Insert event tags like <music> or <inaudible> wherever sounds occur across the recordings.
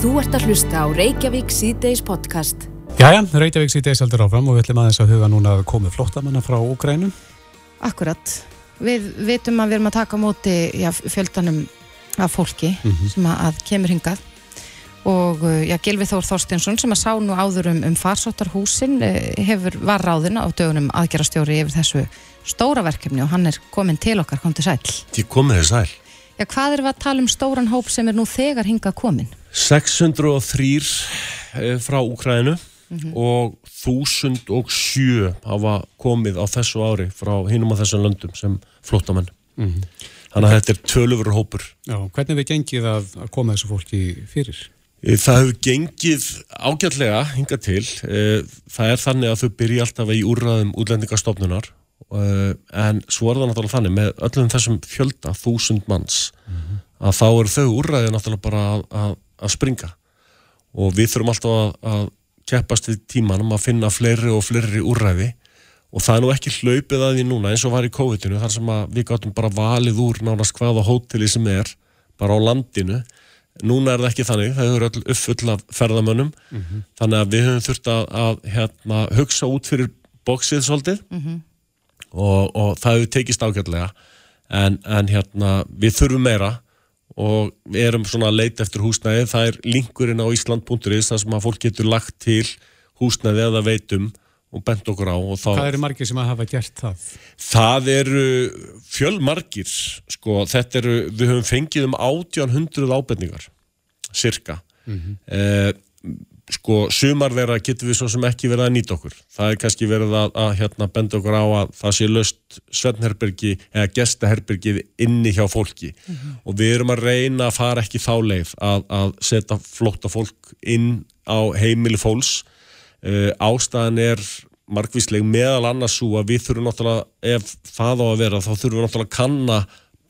Þú ert að hlusta á Reykjavík C-Days podcast. Jæja, Reykjavík C-Days heldur áfram og við ætlum aðeins að huga núna að komi flottamanna frá Ukrænum. Akkurat. Við vitum að við erum að taka á móti já, fjöldanum af fólki sem að, kemur hingað og uh, já, Gilvi Þór Þorstinsson sem að sá nú áður um, um farsóttarhúsin hefur var ráðin á dögunum aðgerastjóri yfir þessu stóra verkefni og hann er komin til okkar, kom til sæl. Þið komið þið sæl. Já, hvað er við að tala um stóran hóp sem er nú þegar hingað komin? 603 eh, frá Úkræðinu og 1007 hafa komið á þessu ári frá hinum á þessum löndum sem flótamenn. Þannig að þetta er tölufur hópur. Já, hvernig við gengið að, að koma þessu fólki fyrir? Eh, Það hefur gengið ágætlega hingað til. Eh, Það er þannig að þau byrja alltaf í úrraðum útlendingastofnunar eh, en svo er það náttúrulega þannig með öllum þessum fjölda, þúsund manns, að þá eru þau úrraðið náttúrulega bara að, að, springa. Og við þurfum alltaf að, að keppast við tímanum að finna fleiri og fleiri úrræði. Og það er nú ekki hlaupið að því núna eins og var í COVID-inu þar sem að við gáttum bara valið úr nánast hvaða hóteli sem er bara á landinu. Núna er það ekki þannig, það eru öll uppfull af ferðamönnum. Þannig að við höfum þurft að, að hérna, hugsa út fyrir bóksið svolítið. Og, og það hefur tekist ágætlega. En, en hérna, við þurfum meira og við erum svona að leita eftir húsnæði. Það er linkurinn á Ísland.is þar sem að fólk getur lagt til húsnæði eða veitum og bent okkur á og þá, Hvað eru margir sem að hafa gert það? það eru fjölmargir sko, þetta eru, við höfum fengið um 1800 ábendingar cirka eh, sko, sumar þeirra getur við svo sem ekki verið að nýta okkur. Það er kannski verið að, að hérna, benda okkur á að það sé löst svefnherbergi eða gestaherbergið inni hjá fólki. Og við erum að reyna að fara ekki þá leið að, að setja flótta fólk inn á heimili fólks. Uh, ástæðan er margvísleg meðal annars svo að við þurfum náttúrulega, ef það á að vera þá þurfum við náttúrulega að kanna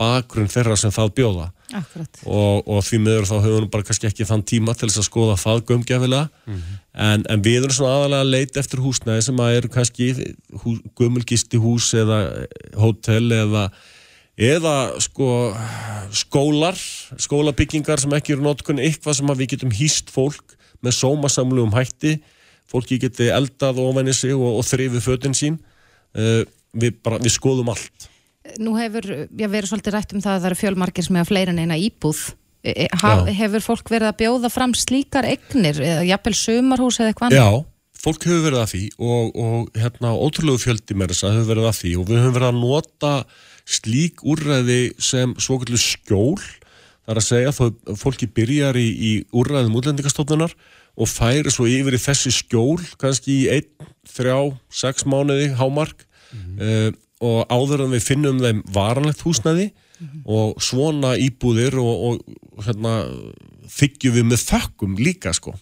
bakgrunn þeirra sem það bjóða Akkurat. og, og því miður þá höfum við bara kannski ekki þann tíma til þess að skoða það gömgefilega en, en við erum svona aðalega að leita eftir húsnæði sem að eru kannski hú, gömulgisti hús eða hótel eða eða sko skólar, skólabyggingar sem ekki eru notkun eitthvað sem að við getum hýst fólk með sómasamlugum hætti. Fólki geti eldað ofenni sig og, og þrifið fötin sín. Uh, við, bara, við skoðum allt Nú hefur já, verið svolítið rætt um það að það eru fjölmargir sem hefa fleira en eina íbúð. E, e, ha, Já. hefur fólk verið að bjóða fram slíkar eignir, eða jafnvel sumarhús eða eitthvað annað? Já, fólk hefur verið að því og, og hérna ótrúlegu fjöldi með þess að hefur verið að því og við höfum verið að nota slík úrræði sem svoköldu skjól það er að segja þó fólki byrjar í, í úrræðum útlendingastofnunar og færi svo yfir í þessi skjól kannski í einn, þrjá, sex mánuði hámark mm og áður en við finnum þeim varanlegt húsnæði og svona íbúðir og, og hérna, þykjum við með þökkum líka sko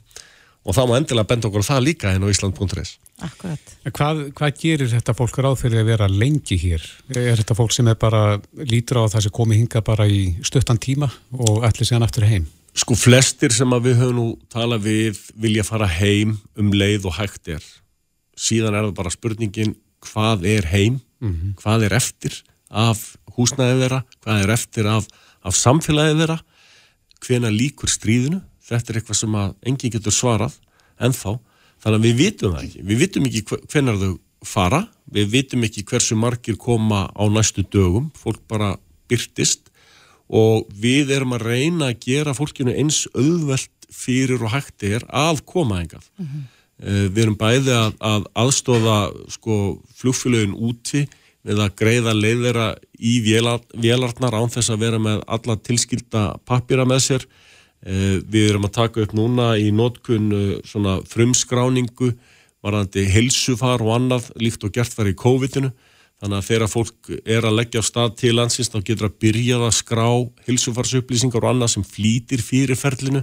og það má endilega benda okkur á það líka hérna á Ísland.is Akkurat. En Hvað, hvað gerir þetta fólk ráð fyrir að vera lengi hér? Er þetta fólk sem er bara lítur á það sem komi hinga bara í stuttan tíma og ætli síðan aftur heim? Sko flestir sem að við höfum nú talað við vilja fara heim um leið og hægt er síðan er það bara spurningin hvað er heim, hvað er eftir af húsnæði þeirra? Hvað er eftir af, af samfélagi þeirra? Hvena líkur stríðinu? Þetta er eitthvað sem enginn getur svarað ennþá, þannig að við vitum það ekki. Við vitum ekki hvenar þau fara. Við vitum ekki hversu margir koma á næstu dögum, fólk bara byrtist og við erum að reyna að gera fólkinu eins auðvelt fyrir og hægt er að koma engað. Uh, við erum bæði að, að aðstóða sko, flugfélögin úti við að greiða leiðera í vélar, vélarnar án þess að vera með alla tilskilda pappira með sér. Uh, við erum að taka upp núna í nótkun svona frumskráningu varðandi heilsufar og annað líkt og gert var í COVID-inu þannig að þegar fólk er að leggja á stað til landsins þá getur að byrja að skrá hilsufarsupplýsingar og annað sem flýtir fyrir ferlinu.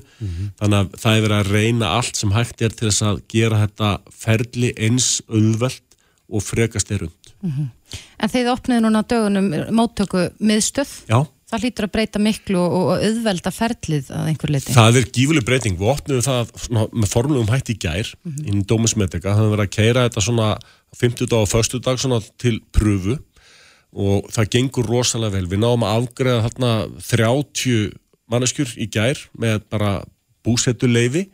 Þannig að það er verið að reyna allt sem hægt er til þess að gera þetta ferli eins auðvelt og frekast er und En þeir opniðu núna dögunum móttöku miðstöð. Já, Það hlýtur að breyta miklu og, auðvelda ferlið að einhver leiti. það er gífuleg breyting. Við opnum það svona, með formlegum hætti í gær inn í Dómusmedika, það hefur verið að keira þetta svona 50 dag og 1. dag svona til pröfu og það gengur rosalega vel, við náum að afgreða þarna 30 manneskjur í gær með bara búsettuleifi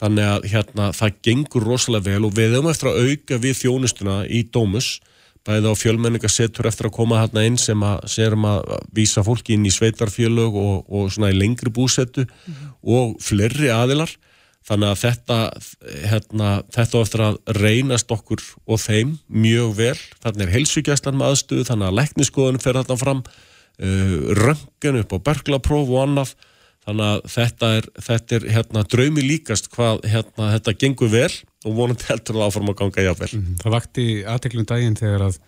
þannig að hérna það gengur rosalega vel og við höfum eftir að auka við þjónustuna í Dómus. Bæði á fjölmenningasettur eftir að koma hérna inn sem að sérum að vísa fólki inn í sveitarfjölög og, og svona í lengri búsettu mm -hmm. og flerri aðilar þannig að þetta hérna, þetta á eftir að reynast okkur og þeim mjög vel þannig er helsugjæslan með aðstöðu þannig að lekniskoðun fer þetta fram uh, röngan upp á berglapróf og annað þannig að þetta er, þetta er hérna, draumi líkast hvað hérna, þetta gengur vel og vonandi heldur það áfram að ganga jáfnvel. Mm -hmm. Það vakti aðteklum daginn þegar að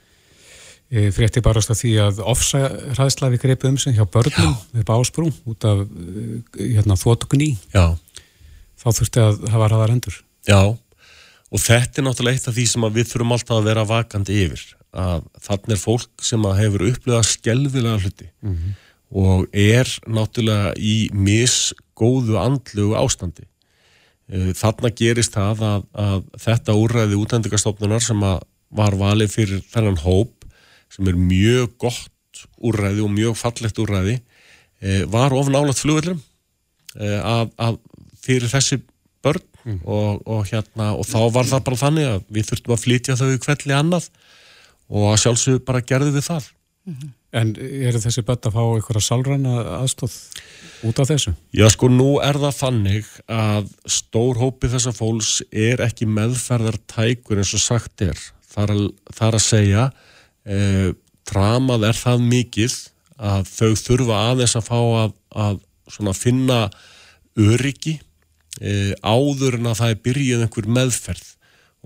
e, frétti barast að því að ofsæðslafi greipi um sig hjá börnum upp ásprú út af e, hérna, þótugni. Já. Þá þurfti að hafa ræðar endur. Já, og þetta er náttúrulega eitt af því sem við þurfum alltaf að vera vakandi yfir. Að þannig er fólk sem hefur upplöðað skelvilega hluti. Mm -hmm og er náttúrulega í misgóðu andlugu ástandi. Eh, þarna gerist það að, að þetta úrræði útendingarstofnunar sem var valið fyrir þennan hóp sem er mjög gott úrræði og mjög fallegt úrræði eh, var of nálat flugveldrum eh, að, að fyrir þessi börn mm. og, og, hérna, og þá var það bara þannig að við þurftum að flytja þau í kvelli annað og að sjálfsögur bara gerði við það. Mm -hmm. En er þessi börn að fá einhverja sálræna aðstóð út af þessu? Já sko nú er það fannig að stór hópi þessa fólks er ekki meðferðartækur eins og sagt er. Það það er að segja eh, tramað er það mikið að þau þurfa aðeins að fá að, að finna öryggi áður en að það er byrjuð einhver meðferð.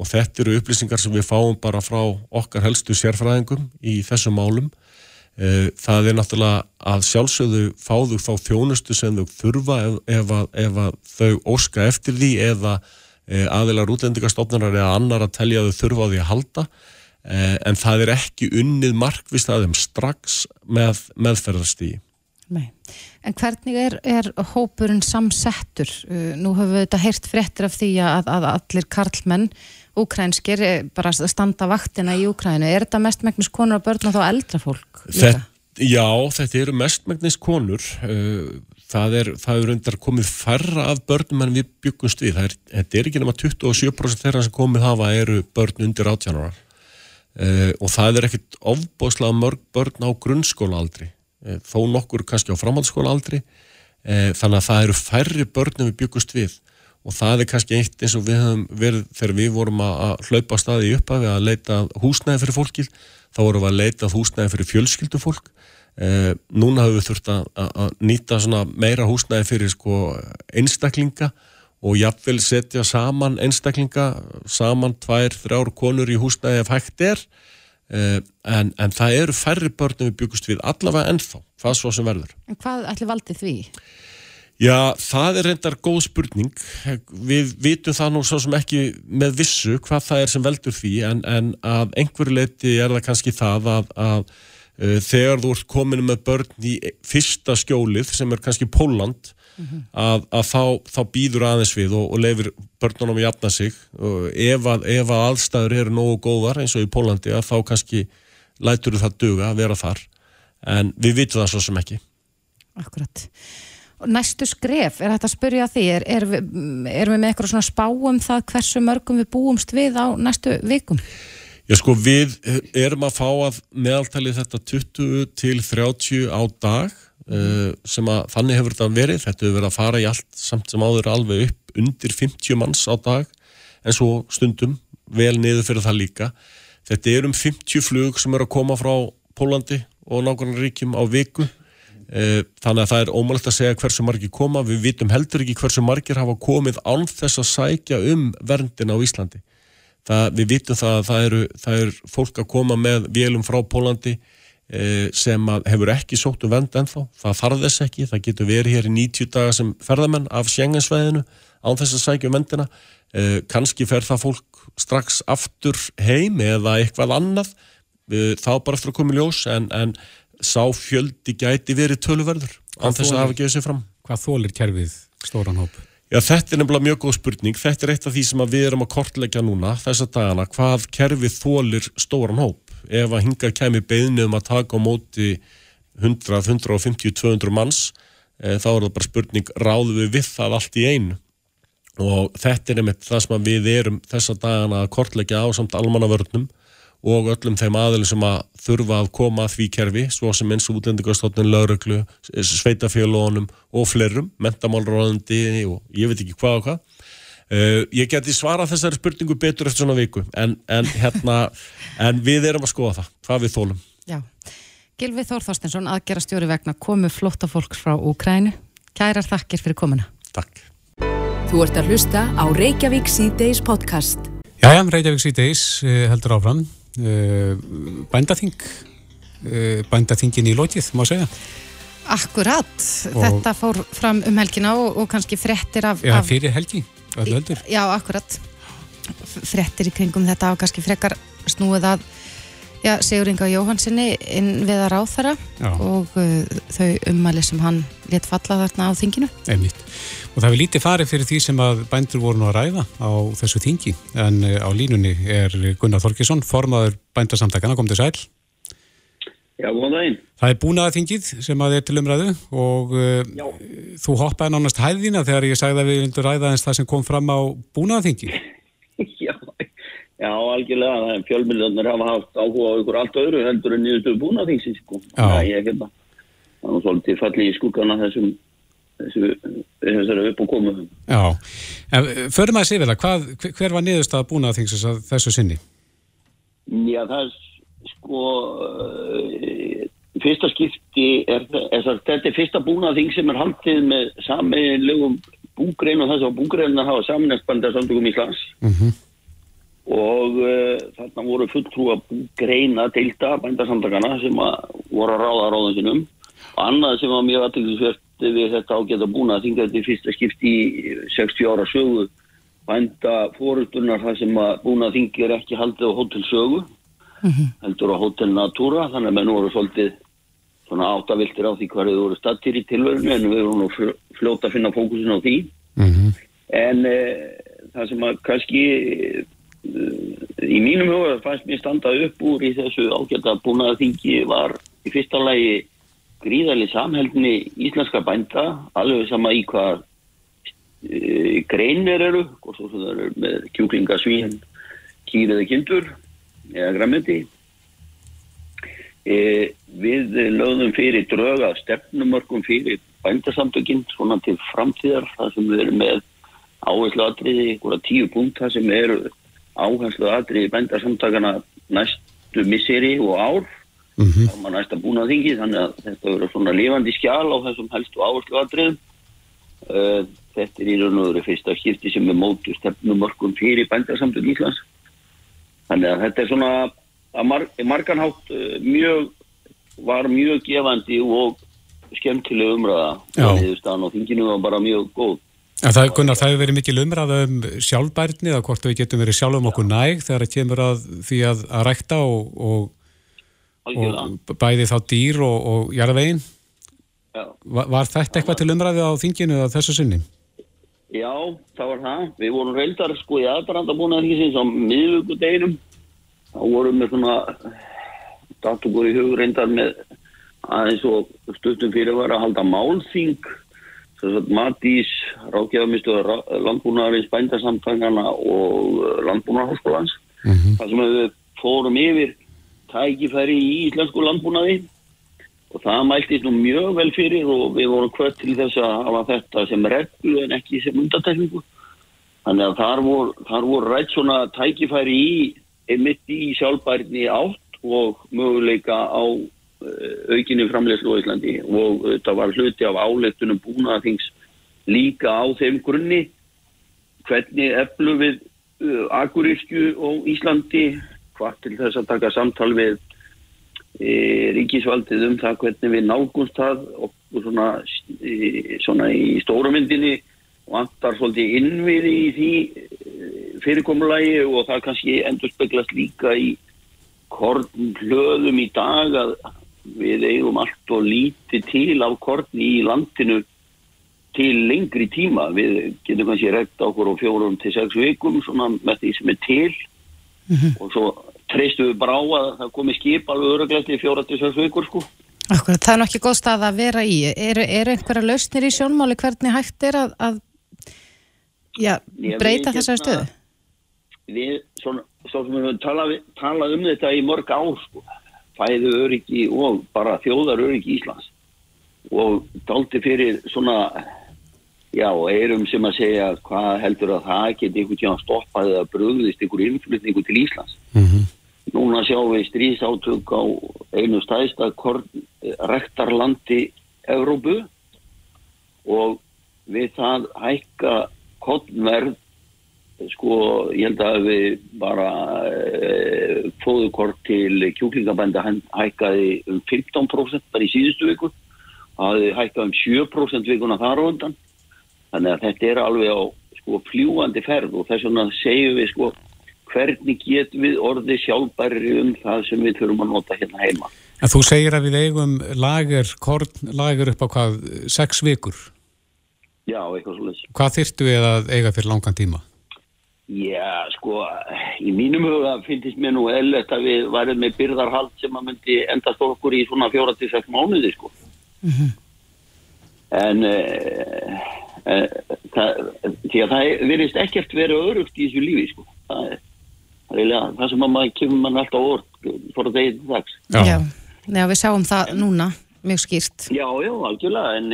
Og þetta eru upplýsingar sem við fáum bara frá okkar helstu sérfræðingum í þessum málum. Eh, það er náttúrulega að sjálfsögðu fáðu þá þjónustu sem þau þurfa ef, ef, að, ef að þau óska eftir því eða e, aðilar útlendingarstofnarar eða annar að telja að þau þurfa á því að halda. E, en það er ekki unnið markvist að þeim strax með meðferðarstígi. Nei, en hvernig er, er hópurinn samsettur? Nú höfum við þetta heyrt fréttir af því að, að allir karlmenn úkrænskir eh, bara standa vaktina í Úkrænu. Er þetta mestmægnis konur og börn og þá eldra fólk? Þetta, já, þetta eru mestmægnis konur. Eh, það er, það er undar komið færra af börnum en við byggumst við. Er, þetta er ekki nema 27% þeirra sem komið hafa eru börn undir 18 ára. Uh, og það er ekkit ofbóðslega mörg börn á grunnskólaaldri uh, þó nokkur kannski á framhaldsskólaaldri. Uh, þannig að það eru færri börn en við byggust við. Og það er kannski eitt eins og við höfum verið þegar við vorum að hlaupa staði upp að við að leita húsnæði fyrir fólkið. Þá vorum við að leita húsnæði fyrir fjölskyldu fólk eh, núna höfum við þurft að, nýta meira húsnæði fyrir sko, einstaklinga og jafnvel setja saman einstaklinga saman tvær, þrjár konur í húsnæði ef hægt er. eh, en, en það eru færri börnum við byggust við allavega ennþá, hvað svo sem verður En hvað ætli valdi því? Já, það er reyndar góð spurning. Við vitum það nú svo sem ekki með vissu hvað það er sem veldur því en, en að einhverju leiti er það kannski það að, að uh, þegar þú ert komin með börn í fyrsta skjólið sem er kannski Póland mm -hmm. að, að þá, þá býður aðeins við og, og lefur börnunum að jafna sig og ef að, ef að allstæður eru nógu góðar eins og í Pólandi að þá kannski lætur það duga að vera þar en við vitum það svo sem ekki. Akkurat næstu skref, er þetta að spyrja því er, er, er við með eitthvað svona spáum það hversu mörgum við búumst við á næstu vikum? Já sko við erum að fá að meðaltali þetta 20 til 30 á dag uh, sem að þannig hefur þetta verið, þetta hefur verið að fara í allt samt sem áður alveg upp undir 50 manns á dag. En svo stundum vel niður fyrir það líka. Þetta er um 50 flug sem er að koma frá Pólandi og nákvæmlega ríkjum á viku. Eh, þannig að það er ómælt að segja hversu margir koma, við vitum heldur ekki hversu margir hafa komið án þess að sækja um verndin á Íslandi. Það, við vitum það að það eru, það eru fólk að koma með vélum frá Pólandi sem hefur ekki sótt um vernd ennþá, það þarf þess ekki, það getur verið hér í 90 daga sem ferðamenn af sjengensvæðinu án þess að sækja um verndina, eh, kannski fer það fólk strax aftur heim eða eitthvað annað, þá bara eftir að koma í ljós en, en sá fjöldi gæti verið töluverður án þess að hafa gefið sér fram. Hvað þólir kerfið stóran hóp? Já, þetta er nefnilega mjög góð spurning. Þetta er eitt af því sem við erum að kortleggja núna þess að dagana, hvað kerfið þólir stóran hóp. Ef að hinga kemi beðinu um að taka á móti 100, 150, 200 manns e, þá er það bara spurning ráðu við við það allt í einu og þetta er einmitt það sem við erum þessa dagana að kortleggja á samt almannavörnum og öllum þeim aðilum sem að þurfa að koma að því kerfi, svo sem eins og útlendingarstofnun, lauröklu, sveitafélónum og flerum, mentamálróðandi og ég veit ekki hvað og hvað. Uh, ég geti svara þessari spurningu betur eftir svona viku, en, en, hérna, <laughs> en við erum að skoða það, hvað við þólum. Já, Gilvi Þór Þorstensson, aðgera stjóri vegna komu flotta fólks frá Úkrænu. Kærar þakkir fyrir komuna. Takk. Þú ert að hlusta á Reykjavík C-Days podcast. Jæja, Reykjavík C-Days eh, heldur áfram. Eh, bændaþing bændaþingin í lótið, má segja Akkurat, og þetta fór fram um helgina og, og kannski frettir af... Já, fyrir helgi, öllu öldur Já, akkurat. Frettir í kringum þetta og kannski frekar snúið að já, Sigur Inga Jóhansinni inn við að ráþara og uh, þau ummæli sem hann let falla þarna á þinginu. Einmitt. Og það er lítið farið fyrir því sem að bændur voru nú að ræða á þessu þingi. En eh, á línunni er Gunnar Þorkesson formaður bændarsamtakana, kom til sæl Já, góðan daginn. Það er búnaða þingið sem að er til umræðu og uh, þú hoppaði nánast hæðina þegar ég sagði að við vildur ræða eins það sem kom fram á búnaða þingi <laughs> Já, já, algjörlega. Fjölmiljónir hafa haft áhuga á ykkur allt öðru heldur en nýðustu búnaða þingsi sko. Já, er hérna það er svolítið fallið í skuggana þessum þessari upp og komu Já, en förum að sé vel að hver var búin að þings þessu sinni? Já, það er sko uh, fyrsta skipti er, er, er þetta er fyrsta búin að þing sem er haldið með saminlegum búgrein og þess að búgreina hafa saminlegspandar samtökum í Íslands. Mm -hmm. og uh, þarna voru fulltrú að búgreina deilta bændarsamtakana sem að voru að ráða ráðum sinum og annað sem var mjög aðtilsvært við þetta ágæta búna að þinga þetta fyrsta skipti í 60 ára sögu bænda fóruldunar það sem að búna að þingi er ekki haldið á hótelsögu mm -hmm. heldur á hótel Natura þannig að menn voru svolítið svona áttaviltir á því hvað þau voru stattir í tilverðinu en við vorum fljóta að finna fókusin á því mm -hmm. en e, það sem að kannski e, í mínum huga fannst mér standað upp úr í þessu ágæta búna að þingi var í fyrsta lagi gríðarlega samhældni íslenska bænda alveg sama í hvað e, greinir eru hvort svo það eru með kjúklingasvín kýr eða kindur eða græmiti e, við lögðum fyrir dröga stefnumörkum fyrir bændasamtökinn svona til framtíðar þar sem við erum með áherslu aðriði tíu punkt þar sem eru áherslu aðriði bændasamtakana næstu misseri og ár. Mm -hmm. þá er maður næst að búna þingi þannig að þetta verður svona lifandi skjál á þessum helstu áherslu aðriðum uh, þetta er í raun og öðru fyrsta skipti sem er mótu stefnumörkum fyrir bændarsamtök Íslands þannig að þetta er svona að mar marganhátt uh, mjög var mjög gefandi og skemmtileg umræða og þinginu var bara mjög góð. En það, Gunnar, það hefur verið mikil umræða um sjálfbærni eða hvort við getum verið sjálf um okkur næg þegar það kemur að því að, að rækta og, og og bæði þá dýr og, og jarðvegin var, var þetta eitthvað til umræði á þinginu að þessu sinni? Já, það var það. Við vorum reyndar sko í aðbranda búin að því sem miðugudeginum þá vorum við svona datugur í hug reyndar með aðeins og stuttum fyrir var að halda málþing. Matís, Rákjafamistuður landbúnaðarins bændarsamtangana og landbúnaðarháskólans. Mm -hmm. þar sem við fórum yfir tækifæri í íslensku landbúnaði og það mæltist nú mjög vel fyrir og við vorum hvert til þess að hafa þetta sem reglu en ekki sem undatækningu þannig að þar voru, þar voru rætt svona tækifæri í emitt í sjálfbærni átt og möguleika á uh, aukinni framlegslu á Íslandi. Og þetta var hluti af áleitunum búnaðings líka á þeim grunni hvernig eflu við uh, Akureyskju og Íslandi hvað til þess að taka samtal við e, ríkisvaldið um það hvernig við nágumst það og, og svona, e, svona í stórumyndinni vantar svolítið innviði í því e, fyrirkomulagi og það kannski endur speglast líka í korn hlöðum í dag að við eigum allt og lítið til af korn í landinu til lengri tíma. Við getum kannski rekt okkur á fjórum til sex vikum svona með því sem er til mm -hmm. og svo treystu við bara á að það komi skip alveg öruglegt í fjóra til sex vikur sko. Akkur, það er ekki góð stað að vera í. Eru er einhverja lausnir í sjónmáli hvernig hægt er að, að já, breyta þessari stöðu? Við, svona, svona við höfum talað, talað um þetta í mörg ár, sko. Fæðu öryggi og bara þjóðar öryggi Íslands. Og daldi fyrir svona, já, eirum sem að segja hvað heldur að það geti einhvern tíma stoppaði að bröðist einhver innflutningu til Íslands. Mm -hmm. Núna sjáum við stríðsátök á einu stæðsta rektarlandi Európu og við það hækka kottverð sko ég held að við bara e, fóðukort til kjúklingabænda hækkaði um 15% bara í síðustu viku. Það hækkaði um 7% vikuna þar og undan. Þannig að þetta er alveg á sko fljúandi ferð og þess vegna segjum við sko hvernig getum við orðið sjálfbæri um það sem við þurfum að nota hérna heima. En þú segir að við eigum lager, korn, lager upp á hvað, sex vikur? Já, eitthvað svolítið. Hvað þyrtu við að eiga fyrir langan tíma? Já, sko, í mínum huga finnst mér nú eðlert að við værum með byrðarhald sem að myndi endast okkur í svona fjóra til sex mánuði, sko. Mm -hmm. En uh, uh, það, því að það verist ekkert verið örugt í þessu lífi, sko. Það sem að maður kemur mann alltaf orð fór að til dags já. Já. já, við sjáum það núna mjög skýrt Já, já, algjörlega en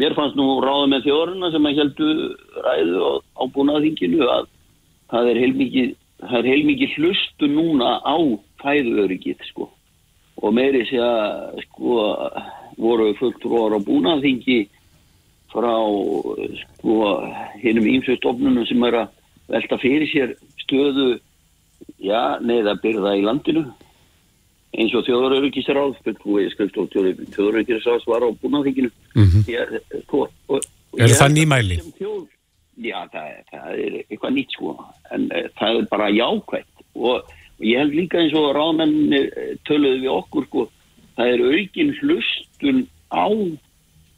mér fannst nú ráða með þjóruna sem að heldu ræðu á búnaðinginu að það er heilmikið það er heilmikið hlustu núna á fæðuöryggið sko og meiri sé að sko voru fulltrúar á búnaðingi frá sko hinnum ímsögstofnunum sem er að velta fyrir sér stöðu já, neða byrða í landinu. Eins og þjóðarauðvíkisráð þjóðarauðvíkisráð var á búnaðinginu mm -hmm. sko, Er það nýmæli? Já, það, það er eitthvað nýtt sko. En uh, það er bara jákvæmt og, og ég held líka eins og ráðmenni eh, töluðu við okkur sko það er aukin hlustun á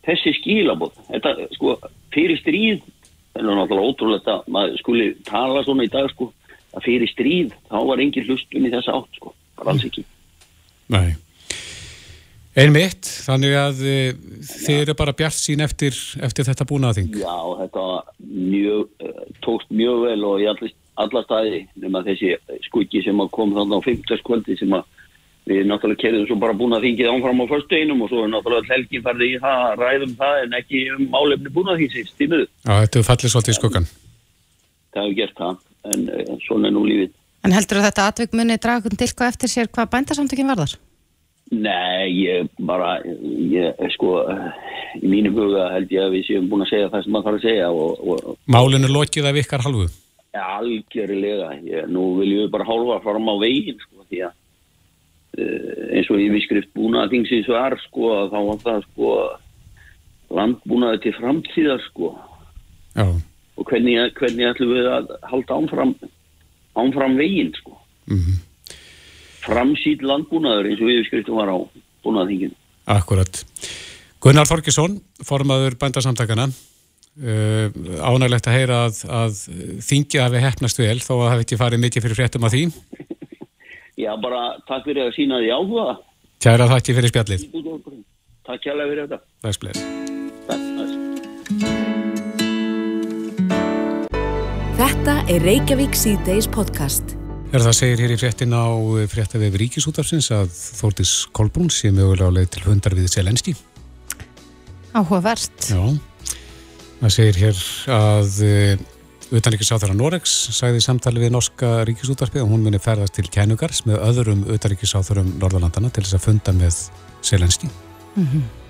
þessi skilabóð þetta sko fyrir stríð það er náttúrulega ótrúlega að maður skuli tala svona í dag sko að fyrir stríð þá var engin hlustun í þessa átt sko, bara alls ekki. Nei. Einmitt, þannig að e, þið eru bara bjart sín eftir, eftir þetta búnaðing Já, þetta mjög, uh, tókst mjög vel og í allir, alla staði nema þessi skuggi sem kom þannig á 15. kvöldi sem að við náttúrulega kerðum svo bara búnaðingið ánfram á förstu einum og svo er náttúrulega helgin farið í það, ræðum það en ekki um álefni búnaðingsins tímuðu Já, þetta er fallið svolítið í skuggan Það hefur gert það en, en svona er nú lífið. En heldur þú að þetta atvik muni dragun til hvað eftir sér hvað bændasamtökin varðar? Nei, ég bara, ég, sko, í mínu huga held ég að við séum búin að segja það sem maður þarf að segja. Og, og, Málinu lokið af ykkar halvu? Ja, algjörlega. Ég, nú viljum við bara hálfa fram á veginn, sko, því að uh, eins og ég viðskrift búin að þingsins var, sko, þá var það, sko, landbúnaði til framtíðar, sko. Já og hvernig, hvernig ætlum við að halda ánfram, ánfram veginn sko. Mm -hmm. framsýt landbúnaður eins og við skriftum var á búnaðingin Akkurat. Gunnar Þorkesson formaður bændarsamtakana uh, ánægilegt að heyra að, að þingja að við hefnast vel þó að það hefði ekki farið mikið fyrir fréttum að því. Já, bara takk fyrir að sína því áhuga. Tjæra þakki fyrir spjallið. Takk kjærlega fyrir þetta. Takk spleis Þetta er Reykjavík C-Days podcast. Er það segir hér í fréttin á fréttavef Ríkisútafsins að Þórtis Kolbrún sé mögulega á leið til hundar við Selenski. Áhugavert. Já, það segir hér að utanrikiðsáþara Noregs sagði samtali við norska Ríkisútarpið og hún muni ferðast til kænugars með öðrum utanrikiðsáþarum Norðalandana til þess að funda með Selenski. Mhm. Mm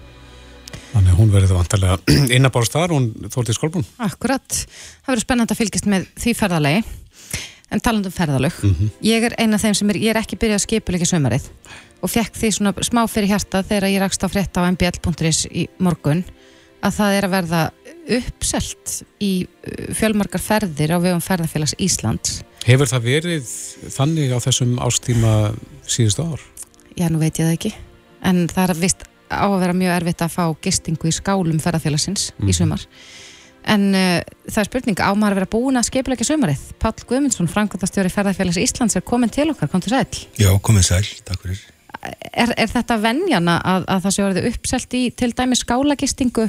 Þannig að hún verður vantarlega <clears throat> innabárst þar, hún þórtið skólbún. Akkurat, það verður spennand að fylgjast með því ferðalegi, en talandum ferðalög. Mm -hmm. Ég er eina af þeim sem er, ég er ekki byrjað að skipuleika sömarið og fekk því svona smá fyrir hjarta þegar ég rakst á frétta á mbl.is í morgun að það er að verða uppselt í uh, fjölmarkar ferðir á vegum ferðarfélags Íslands. Hefur það verið þannig á þessum ástíma síðustu ár? Já, nú veit ég það ekki, en það er vist á að vera mjög erfitt að fá gistingu í skálum ferðarfélagsins mm. í mhm. sumar en uh, það er spurning á maður að vera búin að skeipilegja sumarið Pál Guðmundsson, Frankværtastjóri ferðarfélags Íslands er komin til okkar, kom til sæl Já, komin sæl, takk fyrir er, er þetta venjana að, að það sé orðið uppselt í til dæmi skálagistingu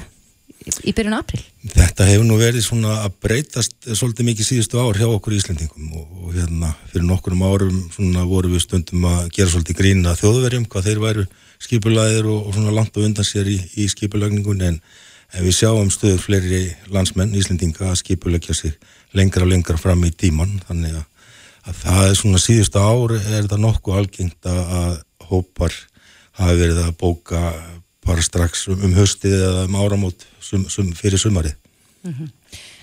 í byrjun april? Þetta hefur nú verið svona að breytast svolítið mikið síðustu ár hjá okkur Íslandingum og, og hérna fyrir nokkurum árum svona voru við stundum að gera svolítið grína þjóðverjum hvað þeir væru skipulæðir og, og svona langt á undan sér í, í skipulagningun en, við sjáum stöður fleiri landsmenn Íslandinga að skipulegja sig lengra og lengra fram í tíman þannig að, að það er svona síðustu ár er það nokkuð algengt að hópar hafi verið að bóka bara strax um, um höstið eða um áramót sum, sum, fyrir sumarið. Mm -hmm.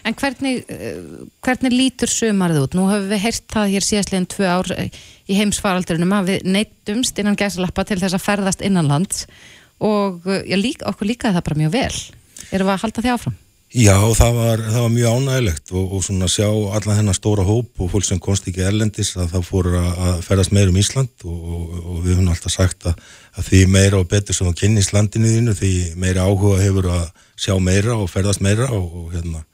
En hvernig, eh, hvernig lítur sumarið út? Nú hefur við heyrt það hér síðastleginn tvö ár eh, í heimsfaraldurinnum að við neittumst innan gæsalappa til þess að ferðast innanlands og eh, já, líka, okkur líkaði það bara mjög vel. Erum við að halda því áfram? Já, það var, það var mjög ánægilegt og, og svona sjá allan þennan stóra hóp og fólk sem konsti ekki erlendis að það fór að ferðast meir um Ísland og, og, og við höfum alltaf sagt að að því meira og betur sem þú kynnist landinu þínu því meira áhuga hefur að sjá meira og ferðast meira og hérna,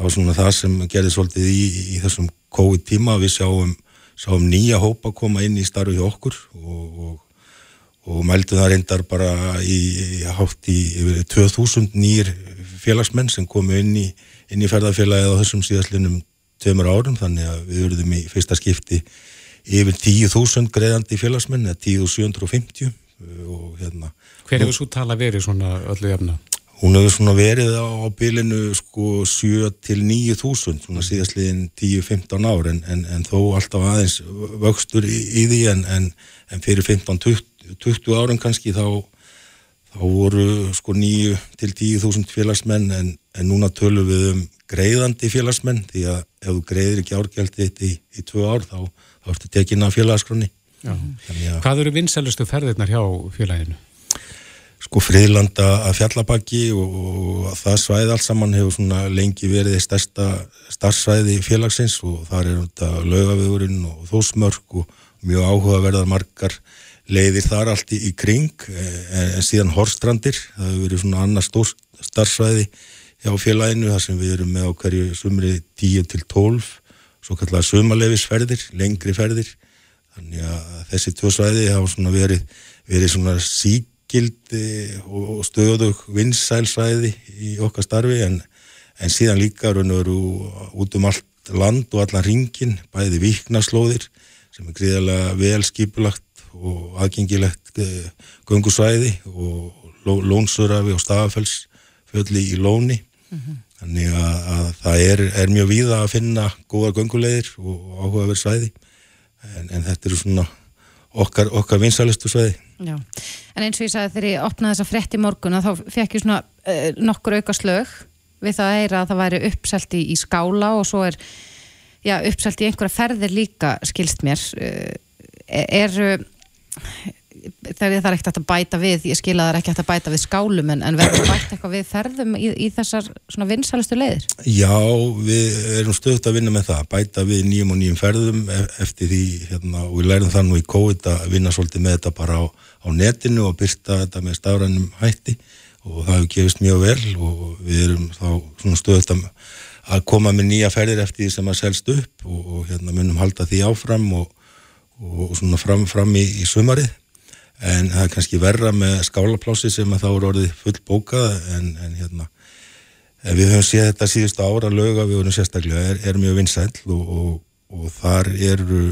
það var svona það sem gerði svolítið í, í þessum COVID tíma við sjáum, sjáum nýja hópa koma inn í starfi hjá okkur og, og, og mældu það reyndar bara í, í hátt í yfir 2000 nýjir félagsmenn sem komu inn í, inn í ferðarfélagið á þessum síðastlinum tveimur árum. Þannig að við verðum í fyrsta skipti yfir 10.000 greiðandi félagsmenn eða 10.750 og hérna Hver hefur svo tala verið svona öllu jafna? Hún hefur svona verið á, bylinu sko 7 til 9.000 svona síðastliðin 10-15 ár en, en, en þó alltaf aðeins vöxtur í, í því en, en fyrir 15-20 árum kannski þá, þá voru sko 9 til 10.000 félagsmenn en núna tölum við um greiðandi félagsmenn því að ef þú greiðir ekki árgjaldi í, í 2 ár þá, þá ertu tekin af félagsgrunni Þannig, Hvað eru vinsælustu ferðirnar hjá félaginu? Sko friðlanda að fjallabaki og, og það svæði allt saman hefur svona lengi verið í stærsta starfsvæði félagsins og þar er þetta lögavegurinn og þósmörk og mjög áhugaverðar margar leiðir þar allt í, í kring en, en síðan Horstrandir, það hefur verið svona annars stór starfsvæði hjá félaginu þar sem við erum með á hverju sumri 10 til 12 svo kallar sumalefisferðir, lengri ferðir. Þannig að þessi tvö svæði hafa svona verið, verið svona síkildi og stöðug vinsælsvæði í okkar starfi en, en síðan líka raun og veru út um allt land og allan ringin, bæði viknarslóðir sem er gríðarlega vel skipulagt og aðgengilegt eh, gungusvæði og lónsurafi og stafafellsfjöldi í lóni. Mm -hmm. Þannig að, að það er, er mjög víða að finna góða gungulegir og áhugaverð svæði en, en þetta eru svona okkar, okkar vinsalistu sveiði. Já, en eins og ég sagði þegar ég opnaði þessa frett í morgun þá fekk ég svona uh, nokkur auka slög við það að það væri uppselt í, í skála og svo er já, uppselt í einhverja ferðir líka skilst mér. Uh, er það er ekkert að bæta við ég skil að það er ekkert að bæta við skálum en, en verður bæta eitthvað við ferðum í, í þessar svona vinsalistu leiðir? Já, við erum stöðt að vinna með það bæta við nýjum og nýjum ferðum e, eftir því, hérna, og við lærum það nú í COVID að vinna svolítið með þetta bara á, á netinu og byrta þetta með stafrænum hætti og það hefur gefist mjög vel og við erum þá svona stöðt að, að koma með nýja ferðir eftir því sem að selst upp og, og hérna munum halda því áfram og, og svona fram, fram í, í sumarið en það er kannski verra með skálaplási sem að þá eru orðið full bókað en, en hérna en við höfum séð þetta síðustu ára löga við vorum sérstaklega, er, er mjög vinsæl og, og, og þar eru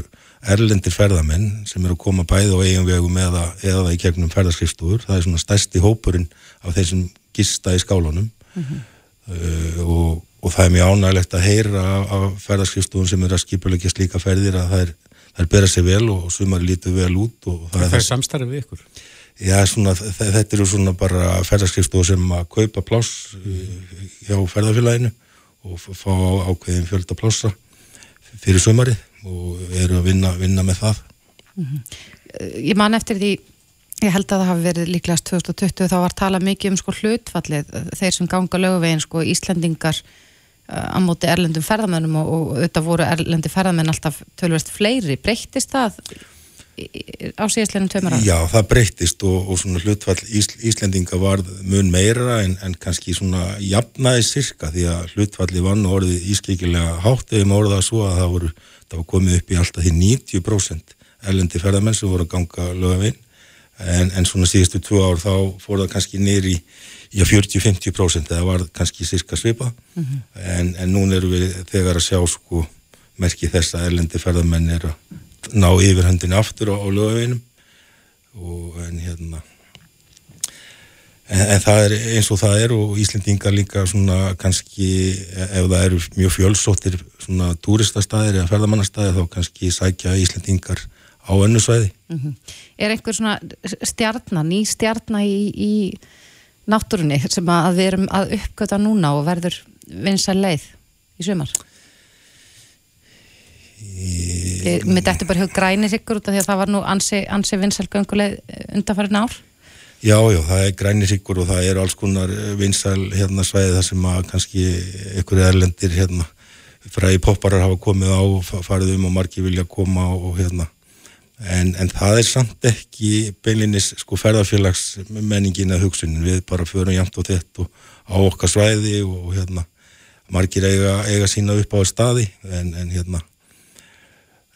erlendir ferðamenn sem eru að koma bæði á eigin vegum eða, eða í gegnum ferðarskrifstúður, það er svona stærsti hópurinn af þeir gista í skálunum mm -hmm. uh, og, og það er mjög ánægilegt að heyra af, af ferðarskrifstúðun sem eru að skipulegja slíka ferðir að það er þær bera sér vel og sumar lítur vel út Það er, er samstarfið við ykkur? Já, svona, þetta eru svona bara ferðarskriftstof sem að kaupa pláss uh, hjá ferðarfélaginu og fá ákveðin fjölda plássa fyrir sumarið og eru að vinna, vinna með það mm -hmm. Ég man eftir því ég held að það hafi verið líklegast 2020 þá var talað mikið um sko hlutfallið þeir sem ganga löguvegin sko Íslandingar á móti erlendum ferðamennum og, og auðvitað voru erlendi ferðamenn alltaf tölverst fleiri, breyttist það á síðastlega tveimur ára? Já, það breyttist og, og svona hlutfall Ís, Íslendinga var mun meira en, en kannski svona jafnaði sirka því að hlutfalli vann og orðið ískikilega hátt. Eða maður orðað svo að það voru, það var komið upp í alltaf því 90% erlendi ferðamenn sem voru að ganga lögavinn en, en svona síðustu tvo ár þá fór það kannski nýri í 40-50% eða var kannski sirka svipa mm -hmm. en, en núna eru við þegar að sjá sko merki þess að erlendi ferðarmenn er að ná yfirhundinu aftur á, á lögaveginum og en hérna en, en það er eins og það er og Íslendingar líka svona kannski ef það eru mjög fjölsóttir svona túristastæðir eða ferðarmannastæðir þá kannski sækja Íslendingar á önnu svæði mm -hmm. Er einhver svona stjarnar, ný stjarnar í, í náttúrunni sem að við erum að uppgöta núna og verður vinsar leið í sumar? Ég myndi eftir bara hjá grænir ykkur út af því að það var nú ansi, ansi vinsal gönguleið undanfærin ár Já, já, það er grænir ykkur og það er alls konar vinsal hérna svæði þar sem að kannski ykkur erlendir hérna fræði popparar hafa komið á farið um og margi vilja koma og hérna En, en það er samt ekki beilinnis sko ferðarfélagsmenningin að hugsunin við bara förum jæmt og þett og á okkar svæði og, og hérna margir eiga, eiga sína upp á staði. En, en hérna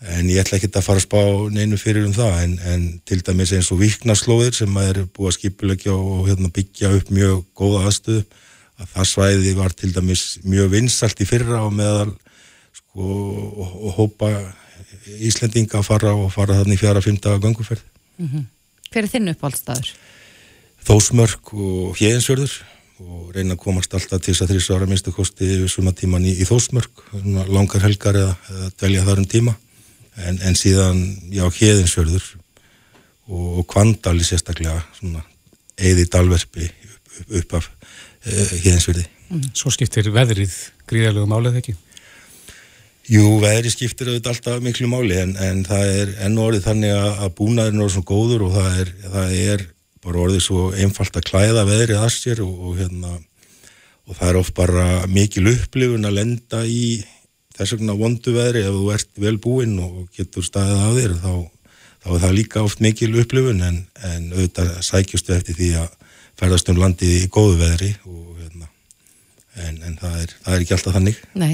en ég ætla ekki að fara að spá neinu fyrir um það. En, en til dæmis eins og viknarslóðir sem að er búið að skipulegja og hérna, byggja upp mjög góða aðstöðu. Að það svæði var til dæmis mjög vinsalt í fyrra og meðal sko og, og hópa Íslendinga að fara og fara þannig fjara fymta ganguferð. Mm -hmm. Hver er þinn uppáldstaður? Þósmörk og Hjeginsjörður og reyna að komast alltaf til þess að þrjus ára minnstu kosti yfir sumatíman í, í Þósmörk, langar helgar eða, eða dvelja þar um tíma en, en síðan, já, Hjeginsjörður og, og Kvandali sérstaklega, svona, eði dalverfi upp, upp af uh, Hjeginsjörði. Mm. Svo skiptir veðrið gríðarlegu málið ekki? Jú, veðri skiptir auðvitað alltaf miklu máli en, en það er enn orðið þannig að búnaðurinn er svona góður og það er, það er bara orðið svo einfalt að klæða veðrið að sér og, og, hérna, og það er oft bara mikil upplifun að lenda í þess vegna vondu veðri. Ef þú ert vel búinn og getur staðið af þér þá, þá er það líka oft mikil upplifun en, en auðvitað sækjustu eftir því að ferðast um landið í góðu veðri og, hérna, en, en það, er, það er ekki alltaf þannig. Nei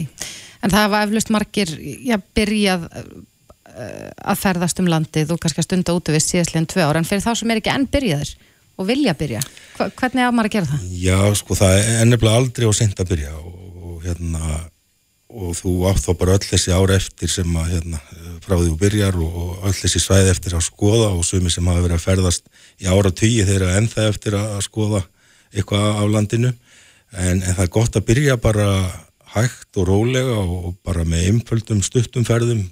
En það var eflust margir, já, byrjað uh, að ferðast um landið og kannski að stunda út við síðastleginn tvö ára, en fyrir þá sem er ekki enn byrjaður og vilja byrja, Hva, hvernig á maður að gera það? Já, sko, það er enniblega aldrei á sent að byrja og, og hérna, og þú átt þá bara öll þessi ára eftir sem að, hérna, frá því þú byrjar og, og öll þessi svæði eftir að skoða og sumi sem hafa verið að ferðast í ára tíu þeirra ennþa eftir að skoða eitthvað á landinu, en, en það er gott að byrja bara hægt og rólega og bara með einföldum stuttumferðum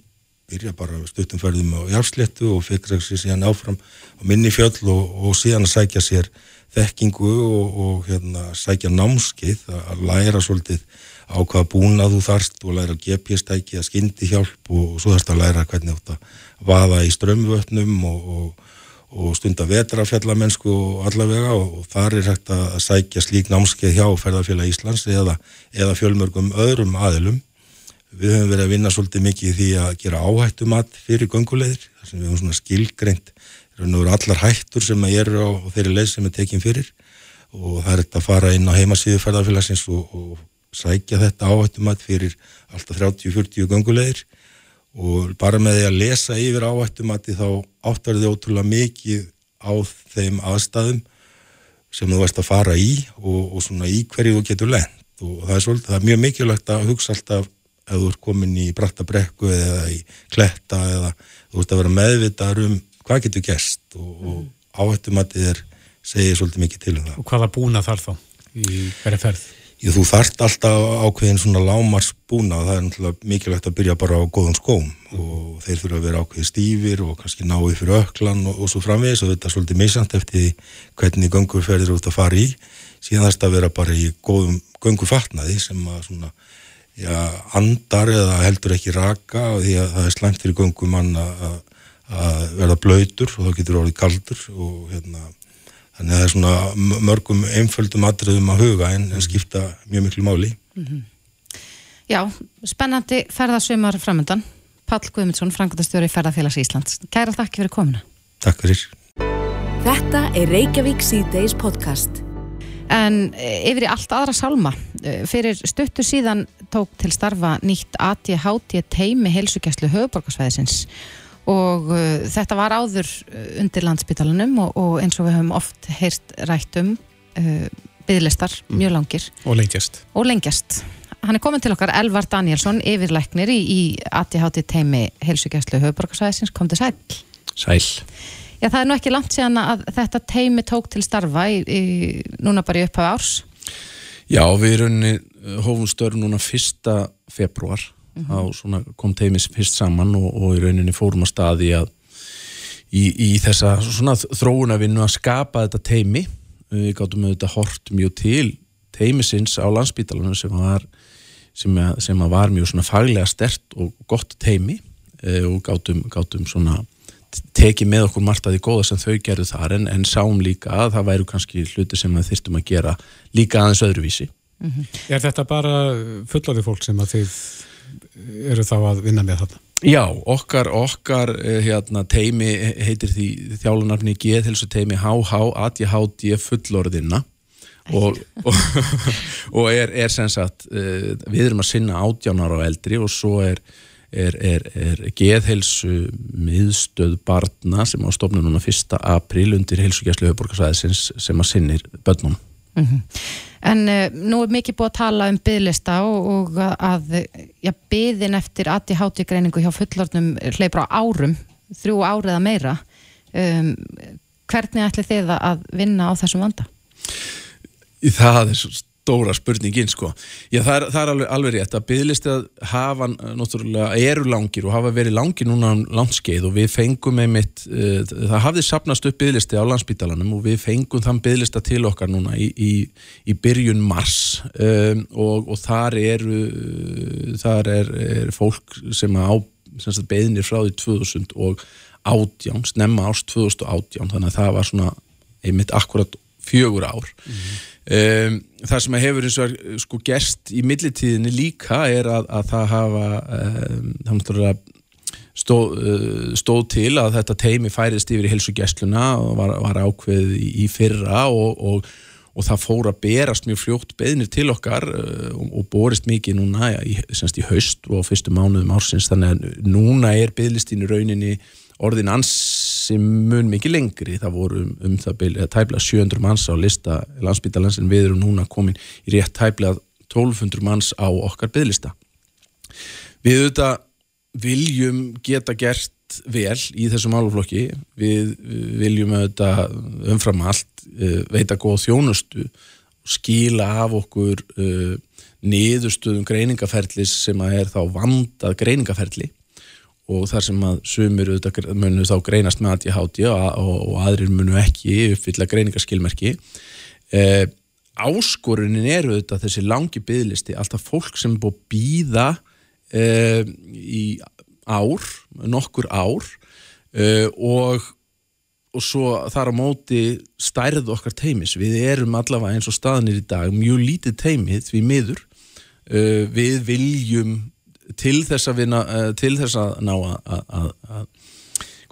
byrja bara stuttumferðum á jársléttu og fyrir sig síðan áfram á minni fjöll og, og síðan að sækja sér þekkingu og, og hérna, sækja námskið að læra svolítið á hvaða búna þú þarst og læra GPS-tæki að skyndi hjálp og, og svo þarst að læra hvernig þú vaða í strömmvötnum og og stunda vetrafjallamennsku og allavega og þar er hægt að sækja slík námskeið hjá ferðarfélag Íslands eða, eða fjölmörgum öðrum aðilum. Við höfum verið að vinna svolítið mikið í því að gera áhættumat fyrir göngulegðir, þar sem við höfum svona skilgreint allar hættur sem eru á þeirri leið sem er tekinn fyrir og það er hægt að fara inn á heimasíðu ferðarfélagsins og, og sækja þetta áhættumat fyrir alltaf 30-40 göngulegðir og bara með því að lesa yfir áhættumati þá áttar þið ótrúlega mikið á þeim aðstæðum sem þú veist að fara í og, og svona í hverju þú getur lent og það er, svolítið, það er mjög mikilvægt að hugsa alltaf ef þú ert komin í brattabrekku eða í kletta eða þú ert að vera meðvitaður um hvað getur gæst og, mm. og áhættumatið er segið svolítið mikið til um það. Og hvaða búna þarf þá í hverja ferð? Jú, þú þarft alltaf ákveðin svona lámars búna og það er náttúrulega mikilvægt að byrja bara á góðum skóm. Og þeir þurfa að vera ákveði stífir og kannski náðu fyrir öklan og, og svo framvegis. Og þetta er svolítið misant eftir hvernig gönguferðir út að fara í. Síðan þarfst að vera bara í góðum göngufatnaði sem að svona já, andar eða heldur ekki raka og því að það er slæmt fyrir göngumann að verða blöytur og þá getur orðið kaldur og hérna Þannig að það er svona mörgum einföldum atriðum að huga en, en skipta mjög miklu máli. Mm -hmm. Já, spennandi ferðasumar framöndan. Pall Guðmundsson, Frankundastjóri Ferðarfélags Íslands. Kæra takk fyrir komuna. Takk fyrir. Þetta er Reykjavík C-Days podcast. En e, yfir í allt aðra salma. E, fyrir stuttur síðan tók til starfa nýtt ATHT teimi helsugæslu höfuborgarsvæðisins og uh, þetta var áður uh, undir landsbytalanum og, og eins og við höfum oft heyrst rætt um uh, bygglistar, mm. mjög langir. Og lengjast. og lengjast. Hann er komin til okkar Elvar Danielsson yfirleiknir í, í ATHT teimi heilsugjæslu höfuborgarsæðisins, kom til sæl. Sæl. Já, það er nú ekki langt síðan að þetta teimi tók til starfa í, í, núna bara í upphau árs. Já, við erum hófum störn núna fyrsta februar mm -hmm. þá kom teimis fyrst saman og, og í rauninni fórum að staði að í, í þessa þróunarvinnu að skapa þetta teimi við gáttum auðvitað hort mjög til teimisins á landsbítalunum sem var, sem, að, sem að var mjög faglega stert og gott teimi e, og gáttum, gáttum tekið með okkur margt að því góða sem þau gerðu þar en, en sáum líka að það væru kannski hluti sem við þyrstum að gera líka aðeins öðruvísi mm -hmm. Er þetta bara fullaði fólk sem að þið eru þá að vinna með þetta? Já, okkar, okkar eh, hérna, teimi heitir því þjálunarfni G-helsu teimi HH ADHD fullorðina og, og, <laughs> og er, er sem sagt eh, við erum að sinna átjánar á eldri og svo er, er, er G-helsu miðstöð barna sem á stofnun núna 1. april undir helsugjæslu höfborgarsæðisins sem að sinnir börnum Mm -hmm. En uh, nú er mikið búið að tala um byðlista og, og að ja, byðin eftir ADHD greiningu hjá fullornum hleypur á árum, þrjú árið að meira. Um, hvernig ætli þið að vinna á þessum vanda? Það er stóra spurningin sko. Já, það er, það er alveg, alveg rétt að byggðlisti að hafa náttúrulega eru langir og hafa verið langir núna um landskeið og við fengum einmitt, uh, það hafði sapnast upp byggðlisti á landsbítalanum og við fengum þann byggðlista til okkar núna í, í, í byrjun mars um, og, og þar eru þar er, er fólk sem á beðinir frá því 2000 og átján, snemma ást 2018 þannig að það var svona einmitt akkurat fjögur ár mm -hmm. Um, það sem hefur eins og sko gerst í millitíðinni líka er að, að það hafa um, stóð, uh, stóð til að þetta teimi færist yfir í helsugessluna og var, var ákveð í, í fyrra og, og, og það fór að berast mjög fljótt beðnir til okkar uh, og, og borist mikið núna ja, í, semst, í haust og fyrstu mánuðum ársins. Þannig að núna er beðlistin í rauninni orðin ansi mun mikið lengri. Það voru um, um það byrja tæplega 700 manns á lista landsbyttalans en við erum núna komin í rétt tæplega 1200 manns á okkar bygglista við auðvitað viljum geta gert vel í þessum áluflokki við viljum auðvitað umfram allt uh, veita góð þjónustu skila af okkur uh, niðurstöðum greiningaferðlis sem að er þá vandað greiningaferðli og þar sem að sumir munu þá greinast með ADHD og, og, aðrir munu ekki uppfylla greiningaskilmerki eh, áskorunin eru auðvitað þessi langi byggðlisti, alltaf fólk sem er búið að býða eh, í ár, nokkur ár eh, og og svo þar á móti stærð okkar teimis, við erum allavega eins og staðnir í dag, mjög lítið teimið við miður, við viljum til þess að, vinna, uh, til þess að ná að, að, að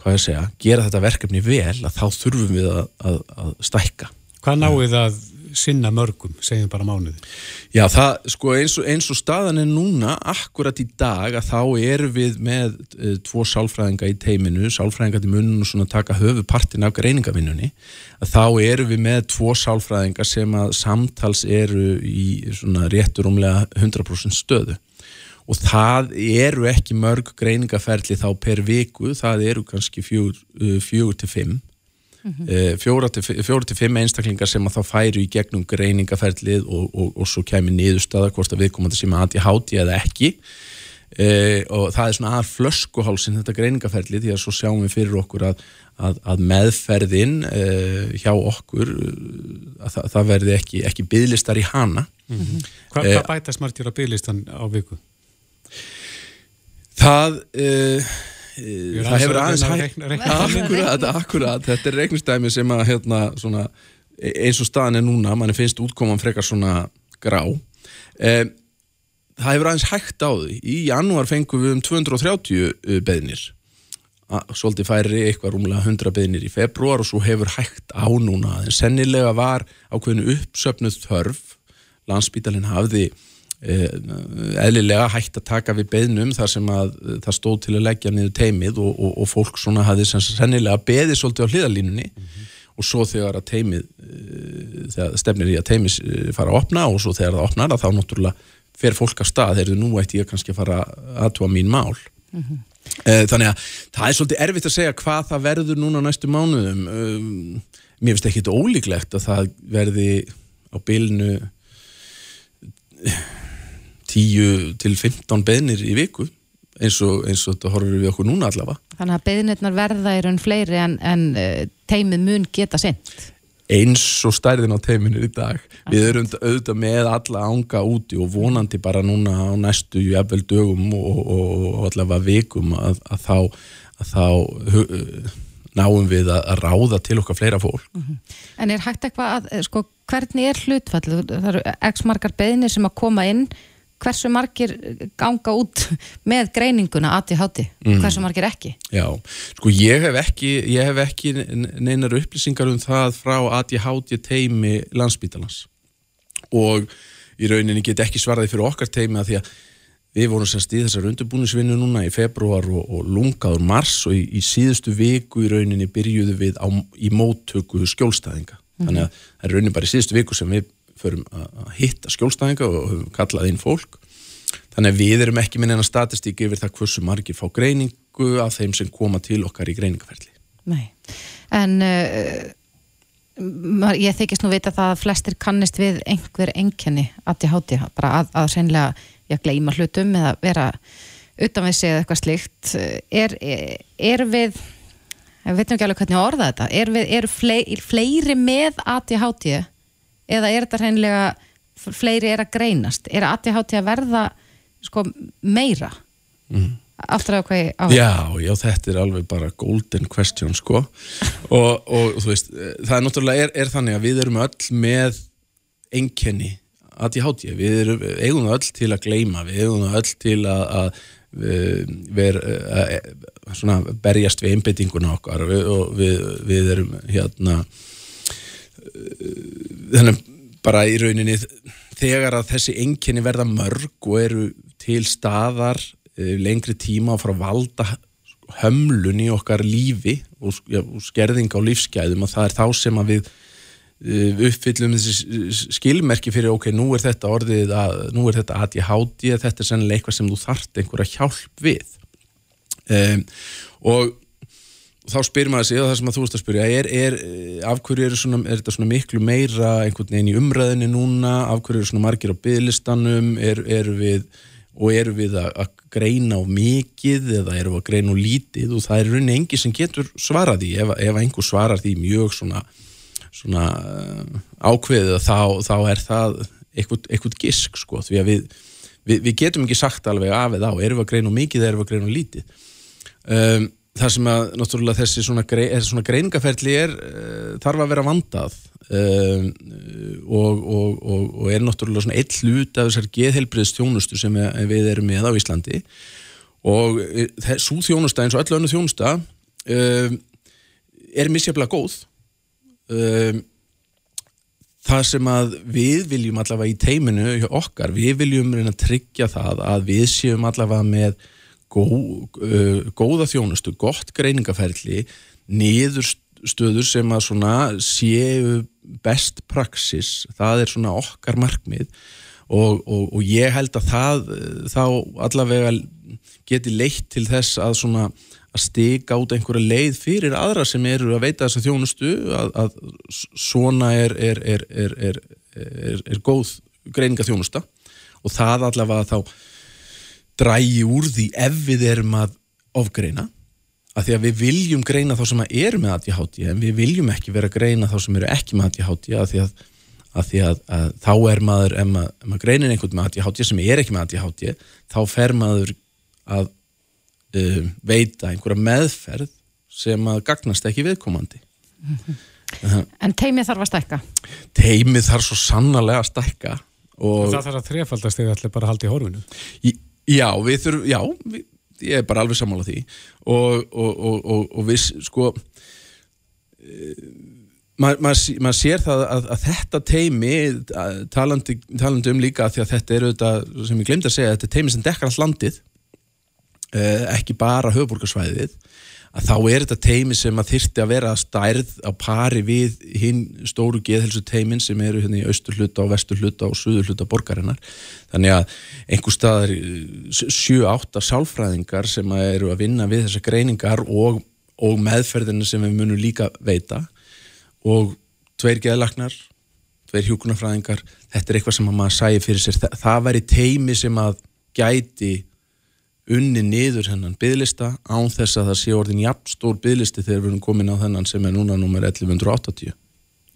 hvað ég segja, gera þetta verkefni vel að þá þurfum við að, að stækka. Hvað náðu það að sinna mörgum, segjum bara mánuði? Já, það, sko, eins og, eins og staðan er núna, akkurat í dag að þá erum við með uh, tvo sálfræðinga í teiminu, sálfræðinga til munum og svona taka höfupartin af greiningavinnunni, að þá erum við með tvo sálfræðinga sem að samtals eru í svona réttur umlega 100% stöðu og það eru ekki mörg greiningaferli þá per viku, það eru kannski fjögur, uh, til fimm mm -hmm. fjóra, til, fimm einstaklingar sem að þá færu í gegnum greiningaferlið og, og, og svo kemur niðurstaða hvort að viðkomandi sem að háti eða ekki e, og það er svona aðar flöskuhálsin þetta greiningaferlið því að svo sjáum við fyrir okkur að, að, að meðferðin e, hjá okkur að það, það verði ekki, ekki bygglistar í hana mm -hmm. Hva, Hvað bætast margir að bygglistan á viku? Það, uh, það hefur aðeins hægt, akkurat, akkurat, þetta er reiknistæmi sem að hérna, svona, eins og staðin er núna, mann finnst útkoman frekar svona grá. Um, það hefur aðeins hægt á því. Í janúar fengum við um 230 beðnir, svolítið færi eitthvað rúmlega 100 beðnir í februar og svo hefur hægt á núna. En sennilega var ákveðinu uppsöfnuð þörf, landsbítalinn hafði eðlilega hægt að taka við beðnum þar sem að það stóð til að leggja niður teimið og, og, og fólk svona hafði sennilega beðið svolítið á hliðalínunni mm -hmm. og svo þegar að teimið þegar stefnir í að teimið fara að opna og svo þegar það opnar að þá náttúrulega fer fólk af stað, þegar nú ætti ég kannski að fara aðtúa mín mál mm -hmm. þannig að það er svolítið erfitt að segja hvað það verður núna næstu mánuðum mér finnst ekki þetta ólíklegt að það verði á bylnu 10 til 15 beðnir í viku eins og, eins og þetta horfur við okkur núna allavega. Þannig að beðnirnar verða í raun fleiri en, en uh, teimið mun geta sent. Eins og stærðin á teiminu í dag. Allt. Við erum auðvitað með alla ánga úti og vonandi bara núna á næstu jafnvel dögum og, og, og allavega vikum að, að þá, að þá náum við að, ráða til okkar fleira fólk. Mm -hmm. En er hægt eitthvað að, eh, sko, hvernig er hlutfall? Það eru x margar beðinir sem að koma inn, hversu margir ganga út með greininguna ADHD, mm. hversu margir ekki? Já, sko ég hef ekki, ég hef ekki neinar upplýsingar um það frá ADHD teimi landsbítalans og í rauninni get ekki svaraði fyrir okkar teimi að því að Við vorum semst í þessar undirbúnisvinnu núna í februar og, og lungaður mars og í, í síðustu viku í rauninni byrjuðu við á, í móttöku skjólstæðinga. Mm. Þannig að það er rauninni bara í síðustu viku sem við förum að hitta skjólstæðinga og höfum kallað inn fólk. Þannig að við erum ekki minn en að statistík yfir það hversu margir fá greiningu af þeim sem koma til okkar í greiningaferli. Nei, en uh, ég þykist nú vita það að flestir kannist við einhver enkenni að þið háti, bara að, að senlega já, gleima hlutum eða vera utan við sig eða eitthvað slíkt er, er, er við við veitum ekki alveg hvernig orða þetta er, við, er fleiri, fleiri með ADHD eða er þetta hreinlega fleiri er að greinast? Er ADHD að verða sko, meira? Mm. aftur af hvað á Já, já, þetta er alveg bara golden question sko. <laughs> Og, og þú veist, það er náttúrulega er þannig að við erum öll með enkenni ADHD, við erum, eigum öll til að gleima, við eigum öll til að, að ver, að, svona, berjast við einbettinguna okkar. Við, og við, við erum hérna þannig bara í rauninni þegar að þessi enginni verða mörg og eru til staðar eh, lengri tíma frá valda hömlun í okkar lífi og, ja, og skerðing á lífsgæðum og það er þá sem að við Uh, uppfyllum þessi skilmerki fyrir ok, nú er þetta orðið að, nú er þetta ADHD, þetta er sennilega eitthvað sem þú þart einhverja hjálp við. Um, og þá spyrir maður sig, og það sem að þú veist að spyrja er, er, af hverju er, svona, er þetta svona miklu meira einhvern veginn í umræðinu núna, af hverju eru svona margir á bygglistanum, er við og eru við að, að greina á mikið eða eru við að greina á lítið? Og það er rauninni engi sem getur svaraði ef, ef einhver svarar því mjög svona svona eh, ákveðið þá, þá er það eitthvað gisk sko því að við, við, við getum ekki sagt alveg af eða á, erum við að greina mikið eða erum við að greina lítið? Um, þar sem að náttúrulega þessi svona, grei, svona greiningaferli er uh, þarf að vera vandað um, og, og, og, og er náttúrulega svona eitt hlut af þessar geðhelbriðst þjónustu sem við erum með á Íslandi. Og þessu eh, þjónusta eins og öllu önnu þjónusta um, er misjaflega góð. Um, það sem að við viljum allavega í teiminu okkar, við viljum reyna að tryggja það að við séum allavega með gó, uh, góða þjónustu, gott greiningaferðli niðurstöður sem að svona séu best praxis, það er svona okkar markmið. Og, og, og ég held að það þá allavega geti leitt til þess að svona að stika út einhverja leið fyrir aðra sem eru að veita þessa þjónustu að, að svona er, er, er, er góð greininga þjónusta og það allavega þá drægi úr því ef við erum að ofgreina að því að við viljum greina þá sem eru með ADHD en við viljum ekki vera að greina þá sem eru ekki með ADHD að því að, að, því að, að þá er maður, ef maður, maður greinir einhvern með ADHD sem er ekki með ADHD þá fer maður að uh, veita einhverja meðferð sem að gagnast ekki viðkomandi mm -hmm. En teimið þarf að stækka? Teimið þarf svo sannarlega að stækka og Það þarf að þrefaldast eða allir bara haldi í horfinu Já, við þurfum, já við, ég er bara alveg sammála því. Og, og, og, og við sko uh, maður ma ma sér það að, að þetta teimi talandi, talandi um líka því að þetta er auðvitað, sem ég glemdi að segja þetta er teimi sem dekkar all landið eh, ekki bara höfuborgarsvæðið að þá er þetta teimi sem að þyrti að vera stærð á pari við hinn stóru geðhelsu teimin sem eru hérna í austur hluta og vestur hluta og suður hluta borgarinnar. Þannig að einhver staðar 7-8 sálfræðingar sem að eru að vinna við þessar greiningar og, og meðferðina sem við munum líka veita og tveir geðlaknar tveir hjúkunarfræðingar þetta er eitthvað sem maður sæði fyrir sér. Það, það væri teimi sem að gæti unni niður hennan byðlista án þess að það sé orðin jafn stór byðlisti þegar við erum komin á þennan sem er núna nummer 1180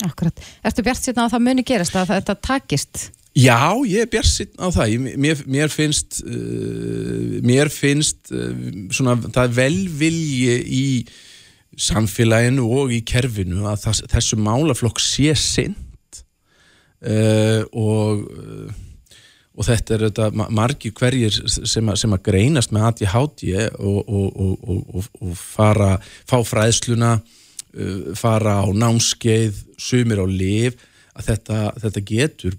Akkurat. Ertu bjart síðan að það muni gerast að þetta takist? Já, ég er bjart síðan á það mér, mér finnst uh, mér finnst uh, svona, það velvilji í samfélaginu og í kerfinu að það, þessu málaflokk sé synd uh, og og þetta er þetta margi hverjir sem sem að greinast með ADHD og, og, og, og fara, fá fræðsluna uh, fara á námskeið sumir á liv að þetta, þetta getur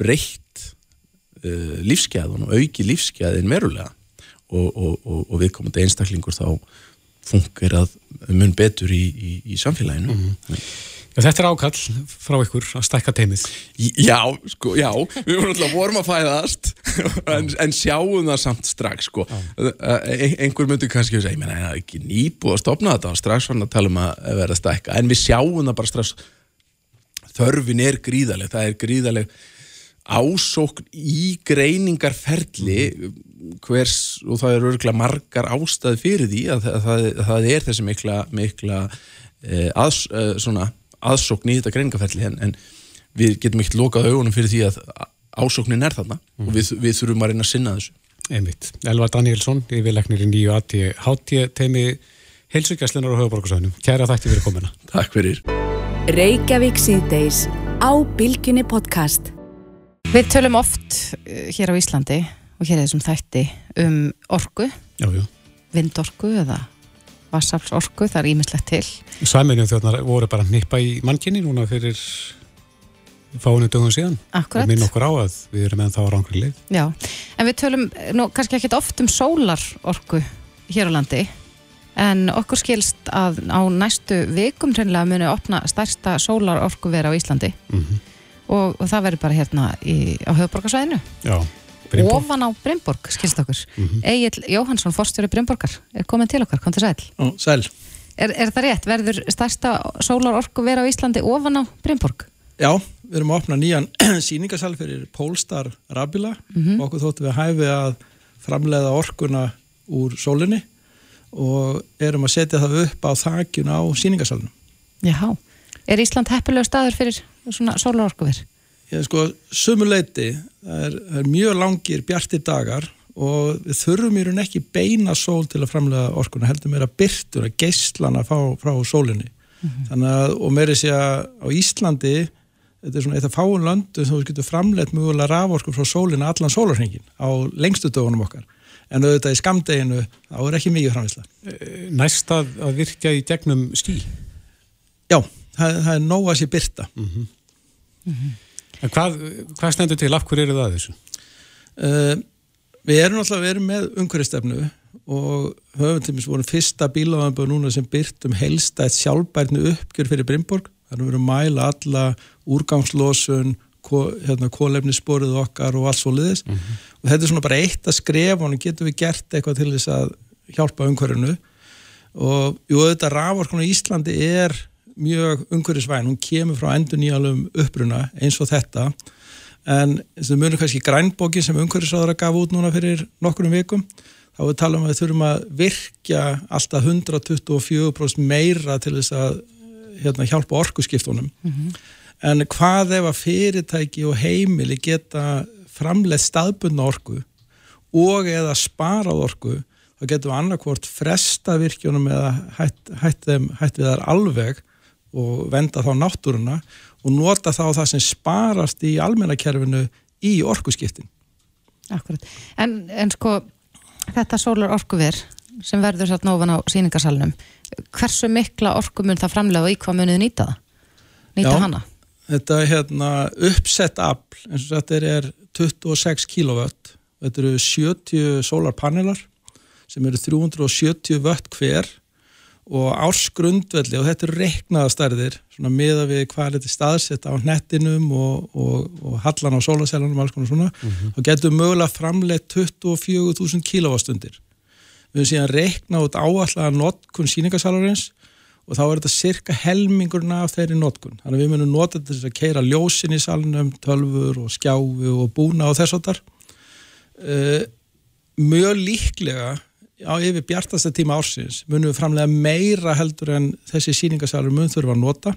breytt uh, lífsgæðun og auki lífsgæðin verulega. Og viðkomandi einstaklingur þá funkar að mun betur í, í, í samfélaginu. Mm. -hmm. Þetta er ákall frá ykkur að stækka teimið. Já, sko, já, við vorum alltaf vorum að fæðast <laughs> en, en sjáum það samt strax, sko. E einhver myndi kannski að segja, ég menna, það er ekki nýbúið að stopna þetta strax hann að tala um að vera að stækka, en við sjáum það bara strax, þörfin er gríðaleg, það er gríðaleg ásókn í greiningarferli hvers, og það eru örgulega margar ástæði fyrir því að, að, að, að það er þessi mikla, mikla eh, aðs, eh, svona aðsókn í þetta greiningafelli en, en við getum ekkert lokað augunum fyrir því að ásóknin er þarna mm. og við, við þurfum að reyna að sinna þessu. Einmitt. Elvar Danielsson, yfirleiknir í nýju aðtíu hátíu teimi heilsugjastlunar og höfuborgarsöðunum. Kæra þætti fyrir komina. Takk fyrir. Reykjavík síðdeis á Bilginni podcast. Við tölum oft uh, hér á Íslandi og hér er þessum þætti um orgu, já, já. vindorgu eða vassaflsorku, það er ímislegt til. Svæminu þjóðnar voru bara nýppa í mannkynni núna fyrir fáinu dögum síðan. Akkurat. Og minn okkur á að við erum með þá rángri lið. Já, en við tölum nú kannski ekki oft um sólarorku hér á landi, en okkur skilst að á næstu vikum hreinlega muni opna stærsta sólarorku vera á Íslandi mm -hmm. og, og það verður bara hérna í, á höfuborgarsvæðinu. Já. Brimborg. ofan á Brimborg, skilst okkur mm -hmm. Egil Jóhansson, forstjóri Brimborgar er komin til okkar, kom til sæl Ó, Sæl er, er það rétt, verður stærsta sólar orku vera á Íslandi ofan á Brimborg? Já, við erum að opna nýjan <clears throat> síningasal fyrir Polestar Rabila mm -hmm. og okkur þóttum við hæfi að framleiða orkuna úr sólinni og erum að setja það upp á þakkjun á síningasalunum Jáhá, er Ísland heppilega staður fyrir svona sólar orkuverð? Ég sko, sumuleiti það er, það er mjög langir bjartir dagar og við þurfum í raun ekki beina sól til að framlega orkuna heldur mér að byrtuna, geyslana frá, frá sólinni mm -hmm. þannig að, og mér er sé að á Íslandi þetta er svona eitt af fáin löndu sem við getum framleitt mjögulega raforku frá sólinu allan sólarhengin á lengstu dögunum okkar en auðvitað í skamdeginu þá er ekki mikið framleysla eh, Næst að, að virkja í gegnum skí? Já, það, það er nóg að sé byrta mm -hmm. Mm -hmm. En hvað, hvað stendur til? Af hverju eru það þessu? Uh, við erum alltaf verið með umhverjastefnu og höfum til og með voru fyrsta bíláðanböð núna sem byrt um helstætt sjálfbærnu uppgjör fyrir Brynborg. Þannig að við erum að mæla alla úrgangslósun, hérna, kólefnissporið okkar og allt svo liðis. Mm -hmm. Og þetta er svona bara eitt að skref og getur við gert eitthvað til þess að hjálpa umhverjunu. Og jú, þetta raforkuna í Íslandi er mjög umhverfisvæn, hún kemur frá endur nýjalum uppruna eins og þetta. En að mjög kannski grænbóki sem umhverfisráðara gaf út núna fyrir nokkurum vikum, þá við talum að við þurfum að virkja alltaf 124% meira til þess að hérna, hjálpa orkuskiptunum. Mm -hmm. en hvað ef að fyrirtæki og heimili geta framleið staðbundna orku og eða sparað orku þá getum við annarkvort fresta virkjunum eða hætt, hætt, þeim, hætt við þar alveg og venda þá náttúruna og nota þá það sem sparast í almennakerfinu í orkuskiptin. Akkurat. En, en sko þetta sólar orkuver sem verður satt nófan á síningarsalunum, hversu mikla orku mun það framlega og í hvað munið nýta það? nýta Já. hana? Þetta er hérna uppsett afl, eins og þetta er, er 26 kW. Þetta eru 70 sólarpanelar sem eru 370 vött hver og ársgrundvelli og þetta eru reiknaða stærðir, svona miða við hvað er þetta staðsett á nettinum og, og, og hallan á sólasellanum og alls konar svona, þá getum við mögulega framleitt 24.000 kWh. Við höfum síðan reiknað út áallega notkun síningasalarins og þá er þetta cirka helmingurna af þeirri notkun. Þannig að við munum nota þetta til að keira ljósin í salnum, tölfur og skjáfi og búna og þess áttar. Uh, mjög líklega á yfir bjartasta tíma ársins munum við framlega meira heldur en þessi síningasalur mun þurfa að nota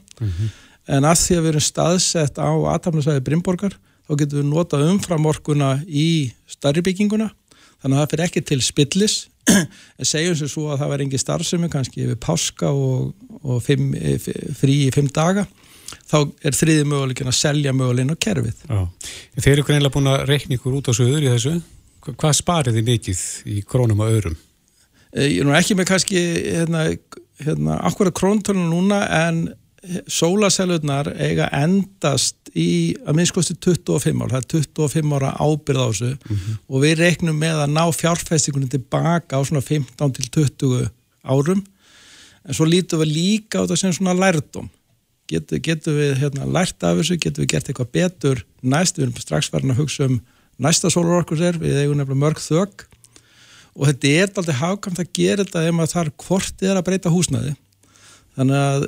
en að því að við erum staðsett á aðtapnarsvæði Brimborgar þá getum við nota umframorkuna í starri bygginguna þannig að það fyrir ekki til spillis <clears throat> en segjum sem svo að það verði engi starfsemi kannski yfir páska og, og fimm, eh, frí í fimm daga þá er þriði möguleikin að selja möguleikin á kerfið Já. Þeir eru greinlega búin að reikna ykkur út á söður í þessu. Hva- Hvað sparið þið mikið í krónum og öðrum? Eh, Ég er nú ekki með kannski hérna, hérna, akkurat króntölun núna en sólasælurnar eiga endast í að minnskosti 25 ár, það er 25 ára ábyrð á þessu. Og við reiknum með að ná fjárfestingunum tilbaka á svona 15 til 20 árum. En svo lítum við líka á þetta sem svona lærdom getum, getum við hérna, lært af þessu, getum við gert eitthvað betur næst, við erum strax farin að hugsa um næsta sólarorkus er, við eigum nefnilega mörg þögg og þetta er aldrei hafkamt að gera þetta ef maður þarf hvort er að breyta húsnæði þannig að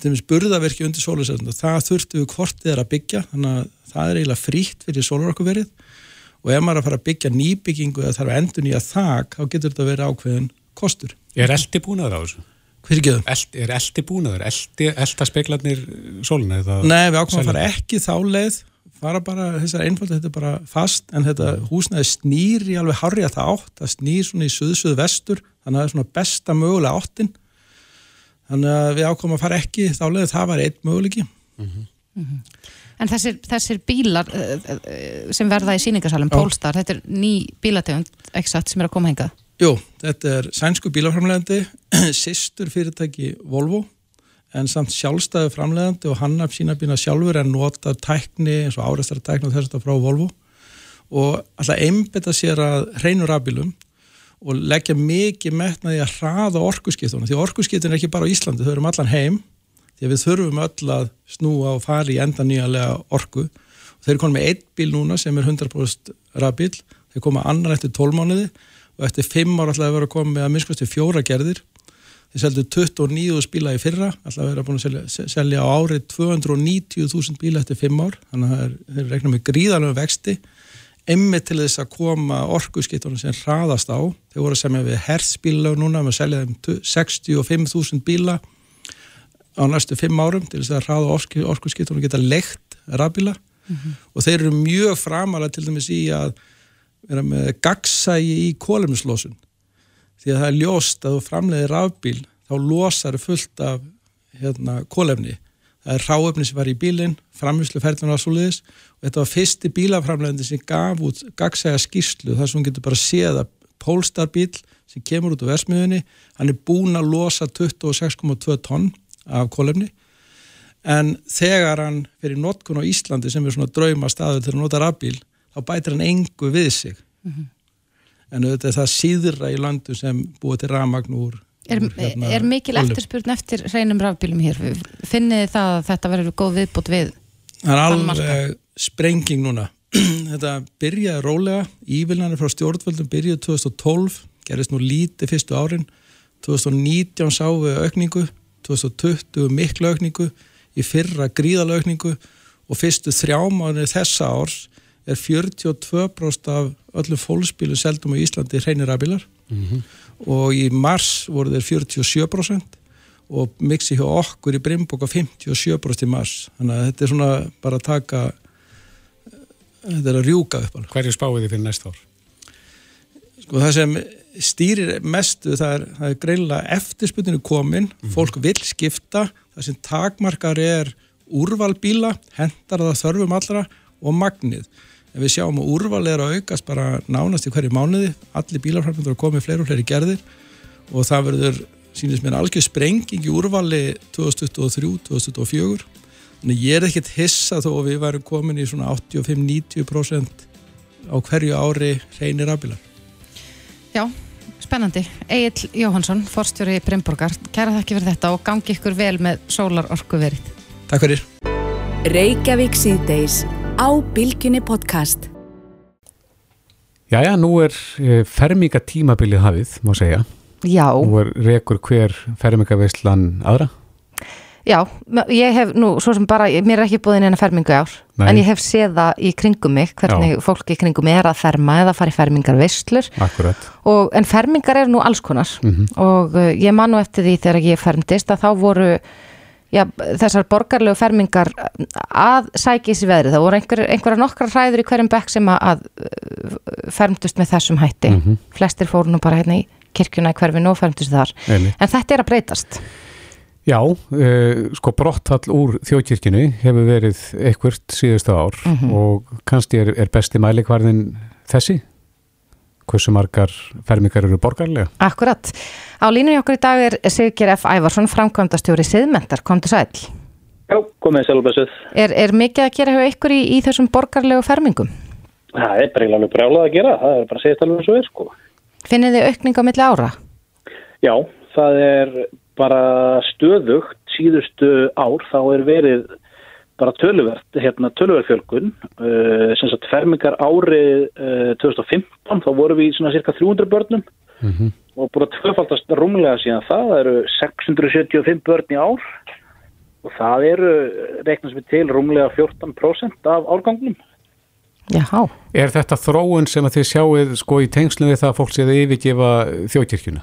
til dæmis burðaverki undir sólusefnum það þurftum við hvort er að byggja þannig að það er eiginlega frítt fyrir sólarorkuverið og ef maður er að fara að byggja nýbyggingu eða þarf að endur nýja þak þá getur þetta verið ákveðin kostur Er eldi búnaður á þessu? Þau? Eld, er eldi búnaður? Elda speklarnir sóluna? Nei, við ákveðum að fara ekki þá leið fara bara þessar einfalda, þetta er bara fast en þetta húsnæði snýr í alveg harri að það átt, það snýr svona í suð-suð vestur, þannig að það er svona besta mögulega áttin. Þannig að við ákveðum að fara ekki þá leið það var einn mögulegi En þessir, þessir bílar uh, uh, sem verða í síningasalum, Já. Polestar, þetta er ný bílategund, satt, sem er að koma hingað. Jú, þetta er sænsku bílaframlegandi sýstur <clears throat> fyrirtæki Volvo en samt sjálfstæðu framlegandi og hann af sína bína sjálfur en nota tækni eins og áreistara tækni og þess að frá Volvo og alltaf einbetta sér að hreinur rafbílum og leggja mikið metnaði að hraða orkuskiptunum því orkuskiptun er ekki bara á Íslandi, þau eru um allan heim því að við þurfum öll að snúa og fara í enda nýjanlega orku. Og þeir eru konum með einn bíl núna sem er 100% rafbíl, þeir koma annar eftir 12 mánuði og eftir 5 ára ætlaði að vera að koma með að minnskosti fjóra gerðir þeir seldu 29.000 bíla í fyrra að vera búin að selja, selja á árið 290.000 bíla eftir 5 ár. Þannig að þeir rekna með gríðanum vexti emmi til þess að koma orkuskiptunum sem hraðast á. Þeir voru að semja við hertsbíla núna með að selja þeim 65.000 bíla á næstu 5 árum til þess að hraða orku, orkuskiptunum geta leikt rafbíla. Og þeir eru mjög framalega til dæmis í að vera með gagsægi í kólumslósun því að það er ljóst að þú framleiðir rafbíl þá losar fullt af hérna, kólefni það er ráefni sem var í bílinn framvísluferðinu var svoleiðis. Og þetta var fyrsti bílaframleiðandi sem gaf út gagsæga skýrslu þar sem hún getur bara séð að Polestar bíl sem kemur út á versmiðunni hann er búin að losa 26,2 tonn af kólefni en þegar hann fyrir notkun á Íslandi sem er svona drauma staður til að nota rafbíl þá bætir hann engu við sig en auðvitað er það síðra í landu sem búið til rafmagn úr, Er, úr hérna, er mikil kolum. eftirspurn eftir hreinum rafbílum hér? Finnið þið það að þetta verður góð viðbútt við? það er alveg sprenging núna <clears throat> þetta byrjaði rólega ívilnarnir frá stjórnvöldum byrjuði 2012 gerist nú lítið fyrstu árin 2019 sáum við aukningu 2020 mikla aukningu í fyrra gríðala aukningu og fyrstu þrjámaður þessa árs er 42% af öllum fólksbílu seldum á Íslandi hreinir rafbílar. Og í mars voru þeir 47% og mixi hjá okkur í Brimbók á 57% í mars. Þannig að þetta er svona bara að taka þetta er að rjúka upp alveg. Hverju spáið þið fyrir næsta ár? sko það sem stýrir mestu það er, það er greinlega eftirsputinu komin. Fólk vil skipta. Það sem takmarkar er úrvalbíla, hendar það þörfum allra og magnið en við sjáum að úrval er að aukast bara nánast í hverju mánuði, allir bílafræfndur að koma í fleiri og fleiri gerðir og það verður, sínist mér, algjör sprenging í úrvali 2023-2024 en ég er ekkert hissa þó að við værum komin í svona 85-90% á hverju ári reynir rafbílar Já, spennandi. Egil Jóhansson, forstjóri Brynborgar, kæra þakki fyrir þetta og gangi ykkur vel með sólar orkuverið. Takk fyrir Reykjavík síðdeis á Bilginni podcast. Jæja, nú er eh, fermingatímabilið hafið, má segja. Já, Nú er rekur hver fermingaveislan aðra. já, ég hef nú, svo sem bara, mér er ekki búin eina fermingu í ár, Nei. en ég hef séð það í kringum mig, hvernig fólki í kringum mig er að ferma eða fara í fermingar veislur Akkurat. og, en fermingar eru nú alls konar og uh, ég man nú eftir því þegar ég fermdist að þá voru já, þessar borgarlegu fermingar að sækja í sig veðrið, það voru einhver, einhverja nokkra hræður í hverjum bekk sem að, uh, fermdust með þessum hætti. Flestir fóru nú bara hérna í kirkjuna í hverfinu og fermdust þar. Einmitt. en þetta er að breytast. Já, uh, sko brottfall úr þjóðkirkjunu hefur verið eitthvert síðustu ár og kannski er, er besti mælikvarðin þessi? Hversu margar fermingar eru borgarlega? Akkurat, á línunni okkur í dag er Sigger F. Ævarsson, framkvæmdastjóri Siðmentar, kom til sæl Já, komið selvbæsuð. er, er mikið að gera hjá ykkur í, í þessum borgarlegu fermingum? Það er bara eiginlega brjálað að gera, það er bara að segja þetta alveg og er sko. Finnið þið aukning á milli ára? Já, það er bara stöðugt síðustu ár þá er verið bara töluvert, hérna töluvert fjölgun, uh, sem sagt fermingar árið uh, 2015 þá vorum við svona cirka 300 börnum. Og búin að tvöfaldast rúmlega síðan það, það eru 675 börn í ár. Og það eru, reiknast við til, rúmlega 14% af árgangnum. Jáhá, Er þetta þróun sem að þið sjáuð sko í tengslum við það að fólk séð yfirgefa þjóðkirkjuna?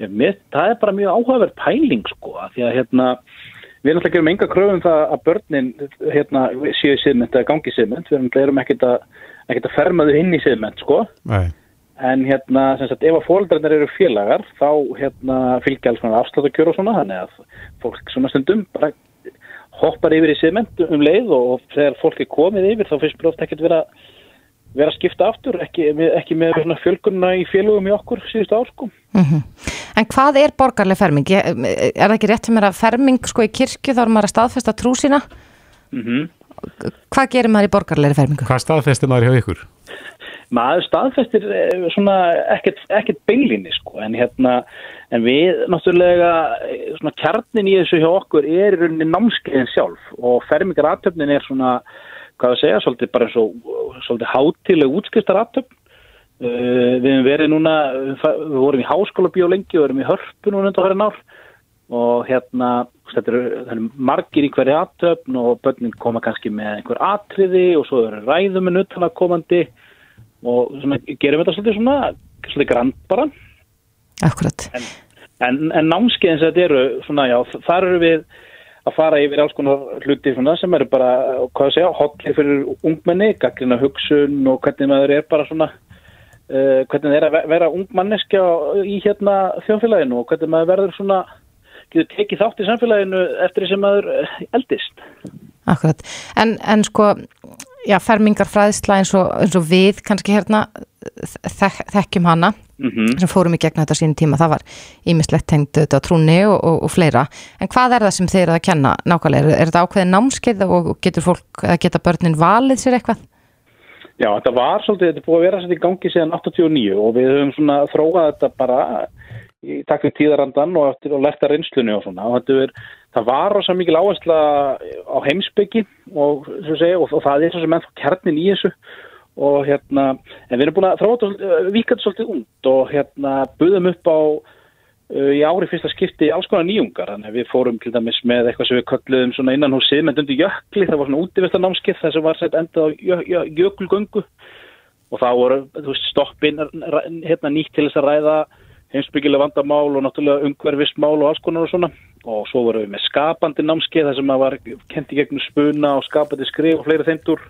Já, mér, það er bara mjög áhugaverð pæling sko, af því að hérna, við náttúrulega gerum enga kröfum það að börnin hérna, séu í siðmynd eða gangi í siðmynd, við erum ekkert að, að ferma þau inn í siðmynd sko, en hérna, sagt, ef að fóldrarnir eru félagar, þá hérna fylgja alls svona afsláttakjör og svona, þannig að fólk svona stundum bara hoppar yfir í siðmynd um leið og þegar fólk er komið yfir þá finnst mér oft ekkert vera vera að skipta aftur, ekki, með- ekki með svona fjölgunna í félugum í okkur síðustu ár sko. en hvað er borgarleg ferming? Ég, er það ekki rétt fyrir mér að ferming sko í kirkju þá er maður að staðfesta trú sína? Mm Hvað gerir maður í borgarlegri fermingu? Hvað staðfesti maður hjá ykkur? maður staðfestir eh, svona ekkert, ekkert beilinni sko en hérna en við náttúrulega eh, svona kjarnin í þessu hjá okkur er í rauninni námskeiðin sjálf og fermingar aðtöfnin er svona hvað að segja, svolítið bara eins og svolítið hátileg útskristar aðtöfn uh, við hefum verið núna við vorum í háskóla bíó lengi og erum í hörpu núna undan hverja nár og hérna þetta eru, margir í hverju aðtöfn og börnin koma kannski með einhver atriði og svo eru ræðum en utan að komandi og svona, gerum þetta svolítið svona svolítið grand bara. Akkurat, en, en námskeiðin sem þetta eru svona já, þar eru við að fara yfir alls konar hluti svona, sem eru bara, hvað að segja, hotlir fyrir ungmenni, gaggrina hugsun og hvernig maður er bara svona uh, hvernig er að ve- vera ungmanneskja í hérna þjóðfélaginu og hvernig maður verður svona getur tekið þátt í samfélaginu eftir því sem maður eh, eldist. Akkurat. En, en sko, já, fermingar fræðsla eins og, eins og við kannski hérna þek, þekkjum hana mm sem fórum í gegn þetta sín tíma, það var ímislegt tengt þetta trúni og, og, og fleira. En hvað er það sem þeir eru að kenna nákvæmlega, er, er þetta ákveðin námskeið og getur fólk, eða geta börnin valið sér eitthvað? Já, þetta var svolítið, þetta er búið að vera svolítið í gangi síðan 89 og við höfum svona þróað þetta bara í takt við tíðarandan og, og lært að reynslunni og svona. Og þetta er, það var rosa mikil áhersla á heimsbyggi og, segja, og, og það er svo sem ennþá kjarnin í þessu og hérna, en við erum búin að þetta vikandi svolítið út og hérna buðum upp á uh, í ári fyrsta skipti alls konar nýjungar. Þannig að við fórum til dæmis með eitthvað sem við kölluðum svona innan hús siðmend undir jökli það var svona útivistanámskið þar sem var sett endað á jö, jö, jökulgöngu. Og það voru þú veist, stoppin hérna nýtt til þess að ræða heimsbyggilega vandamál og náttúrulega umhverfismál og alls konar og svona. Og svo vorum við með skapandi námskeið þar sem var kent í gegnum spuna og skapandi skrif og fleiri þeindur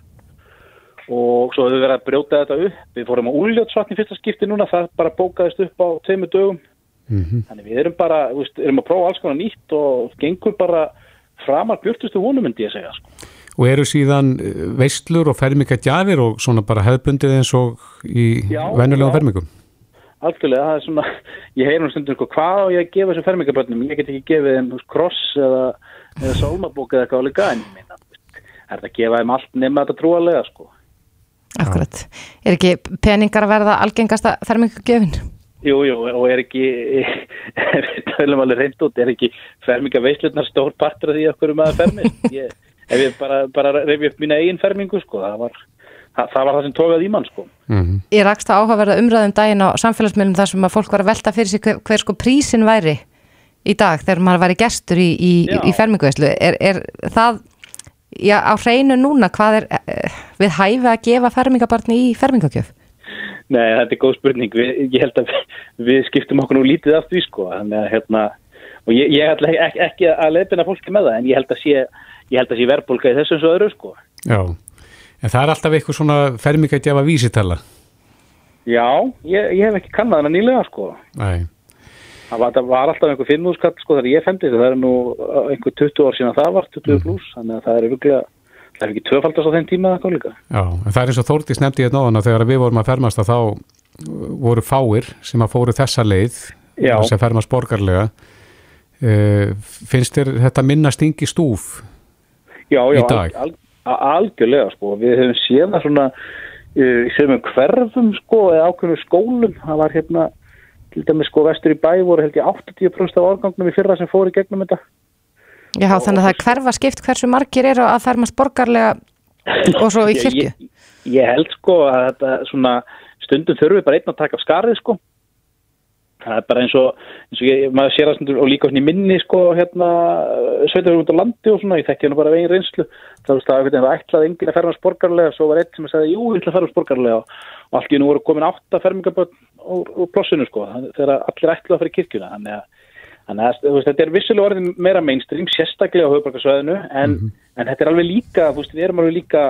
og svo hefur við verið að brjóta þetta upp við fórum á úljótsvatni fyrsta skipti núna það bara bókaðist upp á tveimur dögum þannig við erum bara veist, erum að prófa alls konar nýtt og gengur bara framar björtustu vonum myndi ég segja sko. Og eru síðan eh, veislur og fermingagjafir og svona bara hefðbundið eins og í já. fermingum? algjörlega, það er svona, <laughs> ég heyr um stundum sko, hvað á ég að gefa þessum fermingabönnum, ég get ekki gefið þeim kross eða, eða sólmabók eða eitthvað alveg gæn, minna, er þetta að gefa þeim allt nema þetta trúalega sko. Akkurat. Er ekki peningar að verða algengasta fermingagjöfin? Jú, jú, og er ekki, <laughs> við höfum alveg reynd út, er ekki fermingaveislunar stór partur af því að hverju maður fermist? <laughs> Ég, ef ég bara, bara reyfi upp mína eigin fermingu, sko, það var það, það var það sem tókað í mann sko. Mm -hmm. Ég rakst að áhugaverða umræðum daginn á samfélagsmiðlum þar sem að fólk var að velta fyrir sig hver, hver sko prísin væri í dag þegar maður væri gestur í, í, í ferminguveislu. Er, er það já, á hreinu núna hvað er eh, við hæfi að gefa fermingabarni í fermingakjöf? Nei, þetta er góð spurning. Við, ég held að við, við skiptum okkur nú lítið af því sko. Þannig að hérna, og ég, ég held ekki, ekki að leipina fólki með það en ég held að sé, sé verðbólka í þessum svo öðru sko. Já. En það er alltaf eitthvað svona fermingætjafa vísitala? Já, ég, ég hef ekki kannad hana nýlega sko. Nei. Það var, alltaf einhver fimmúrskall sko þegar ég femdi það er nú uh, einhver 20 ár síðan það var, 20 mm. pluss, þannig að það er virkulega, það er ekki tvöfaldast á þenn tíma það líka. Já, en það er eins og Þórtís nefndi hérna ofan að þegar við vorum að fermast að þá voru fáir sem að fóru þessa leið, þess að fermast borgarlega. Uh, finnst þér þetta minna stingi stúf já, já, í dag? Já, algjörlega sko, við hefum séð það svona í sögum hverfum sko eða ákveðinu skólum, það var hérna til dæmis sko vestur í bæ voru held ég 80% af árgangnum í fyrra sem fóru í gegnum þetta. Já, og þannig að það er hverfa skipt hversu margir eru að fermast borgarlega og svo í <laughs> kirkju ég, ég, ég held sko að þetta svona stundum þurfum bara einn að taka af skarið sko það er bara eins og, eins og ég, maður sér að og líka svona í minni sko hérna sveitur út á landi og svona, ég þekki hérna bara veginn reynslu, þá veist það að það ætlaði enginn að fermast borgarlega, svo var einn sem að segja jú, ég ætla að fermast borgarlega og allt í nú voru komin átta fermingaböld úr plossinu sko, þegar allir ætlaði að ferja kirkjuna. Þannig að, þannig að þetta er vissilega orðin meira mainstream, sérstaklega á höfuborgarsvæðinu en, mm -hmm. en þetta er alveg líka, þú veist, við erum alveg líka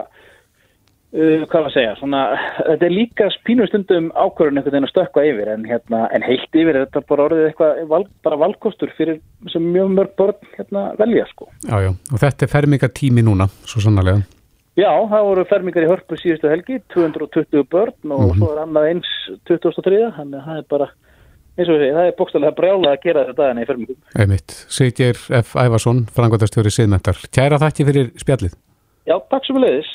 Uh, hvað var að segja, svona, þetta er líka spínustundum ákvörðun einhvern veginn að stökka yfir en, hérna, en heilt yfir er þetta bara orðið eitthvað val, bara valkostur fyrir sem mjög mörg börn hérna, velja sko. Já, já, og þetta er fermingatími núna, svo sannarlega. Já, það voru fermingar í hörpu síðustu helgi, 220 börn og mm -hmm. svo er annað eins 2003, þannig að það er bara, eins og segjum, það er bókstallega brjálað að gera þetta daginn í fermingum. Einmitt, Sigir F. Ævarsson, frangværtastjóri Siðmentar. Kæra þakki fyrir spjallið. Já, takk sem við leiðis.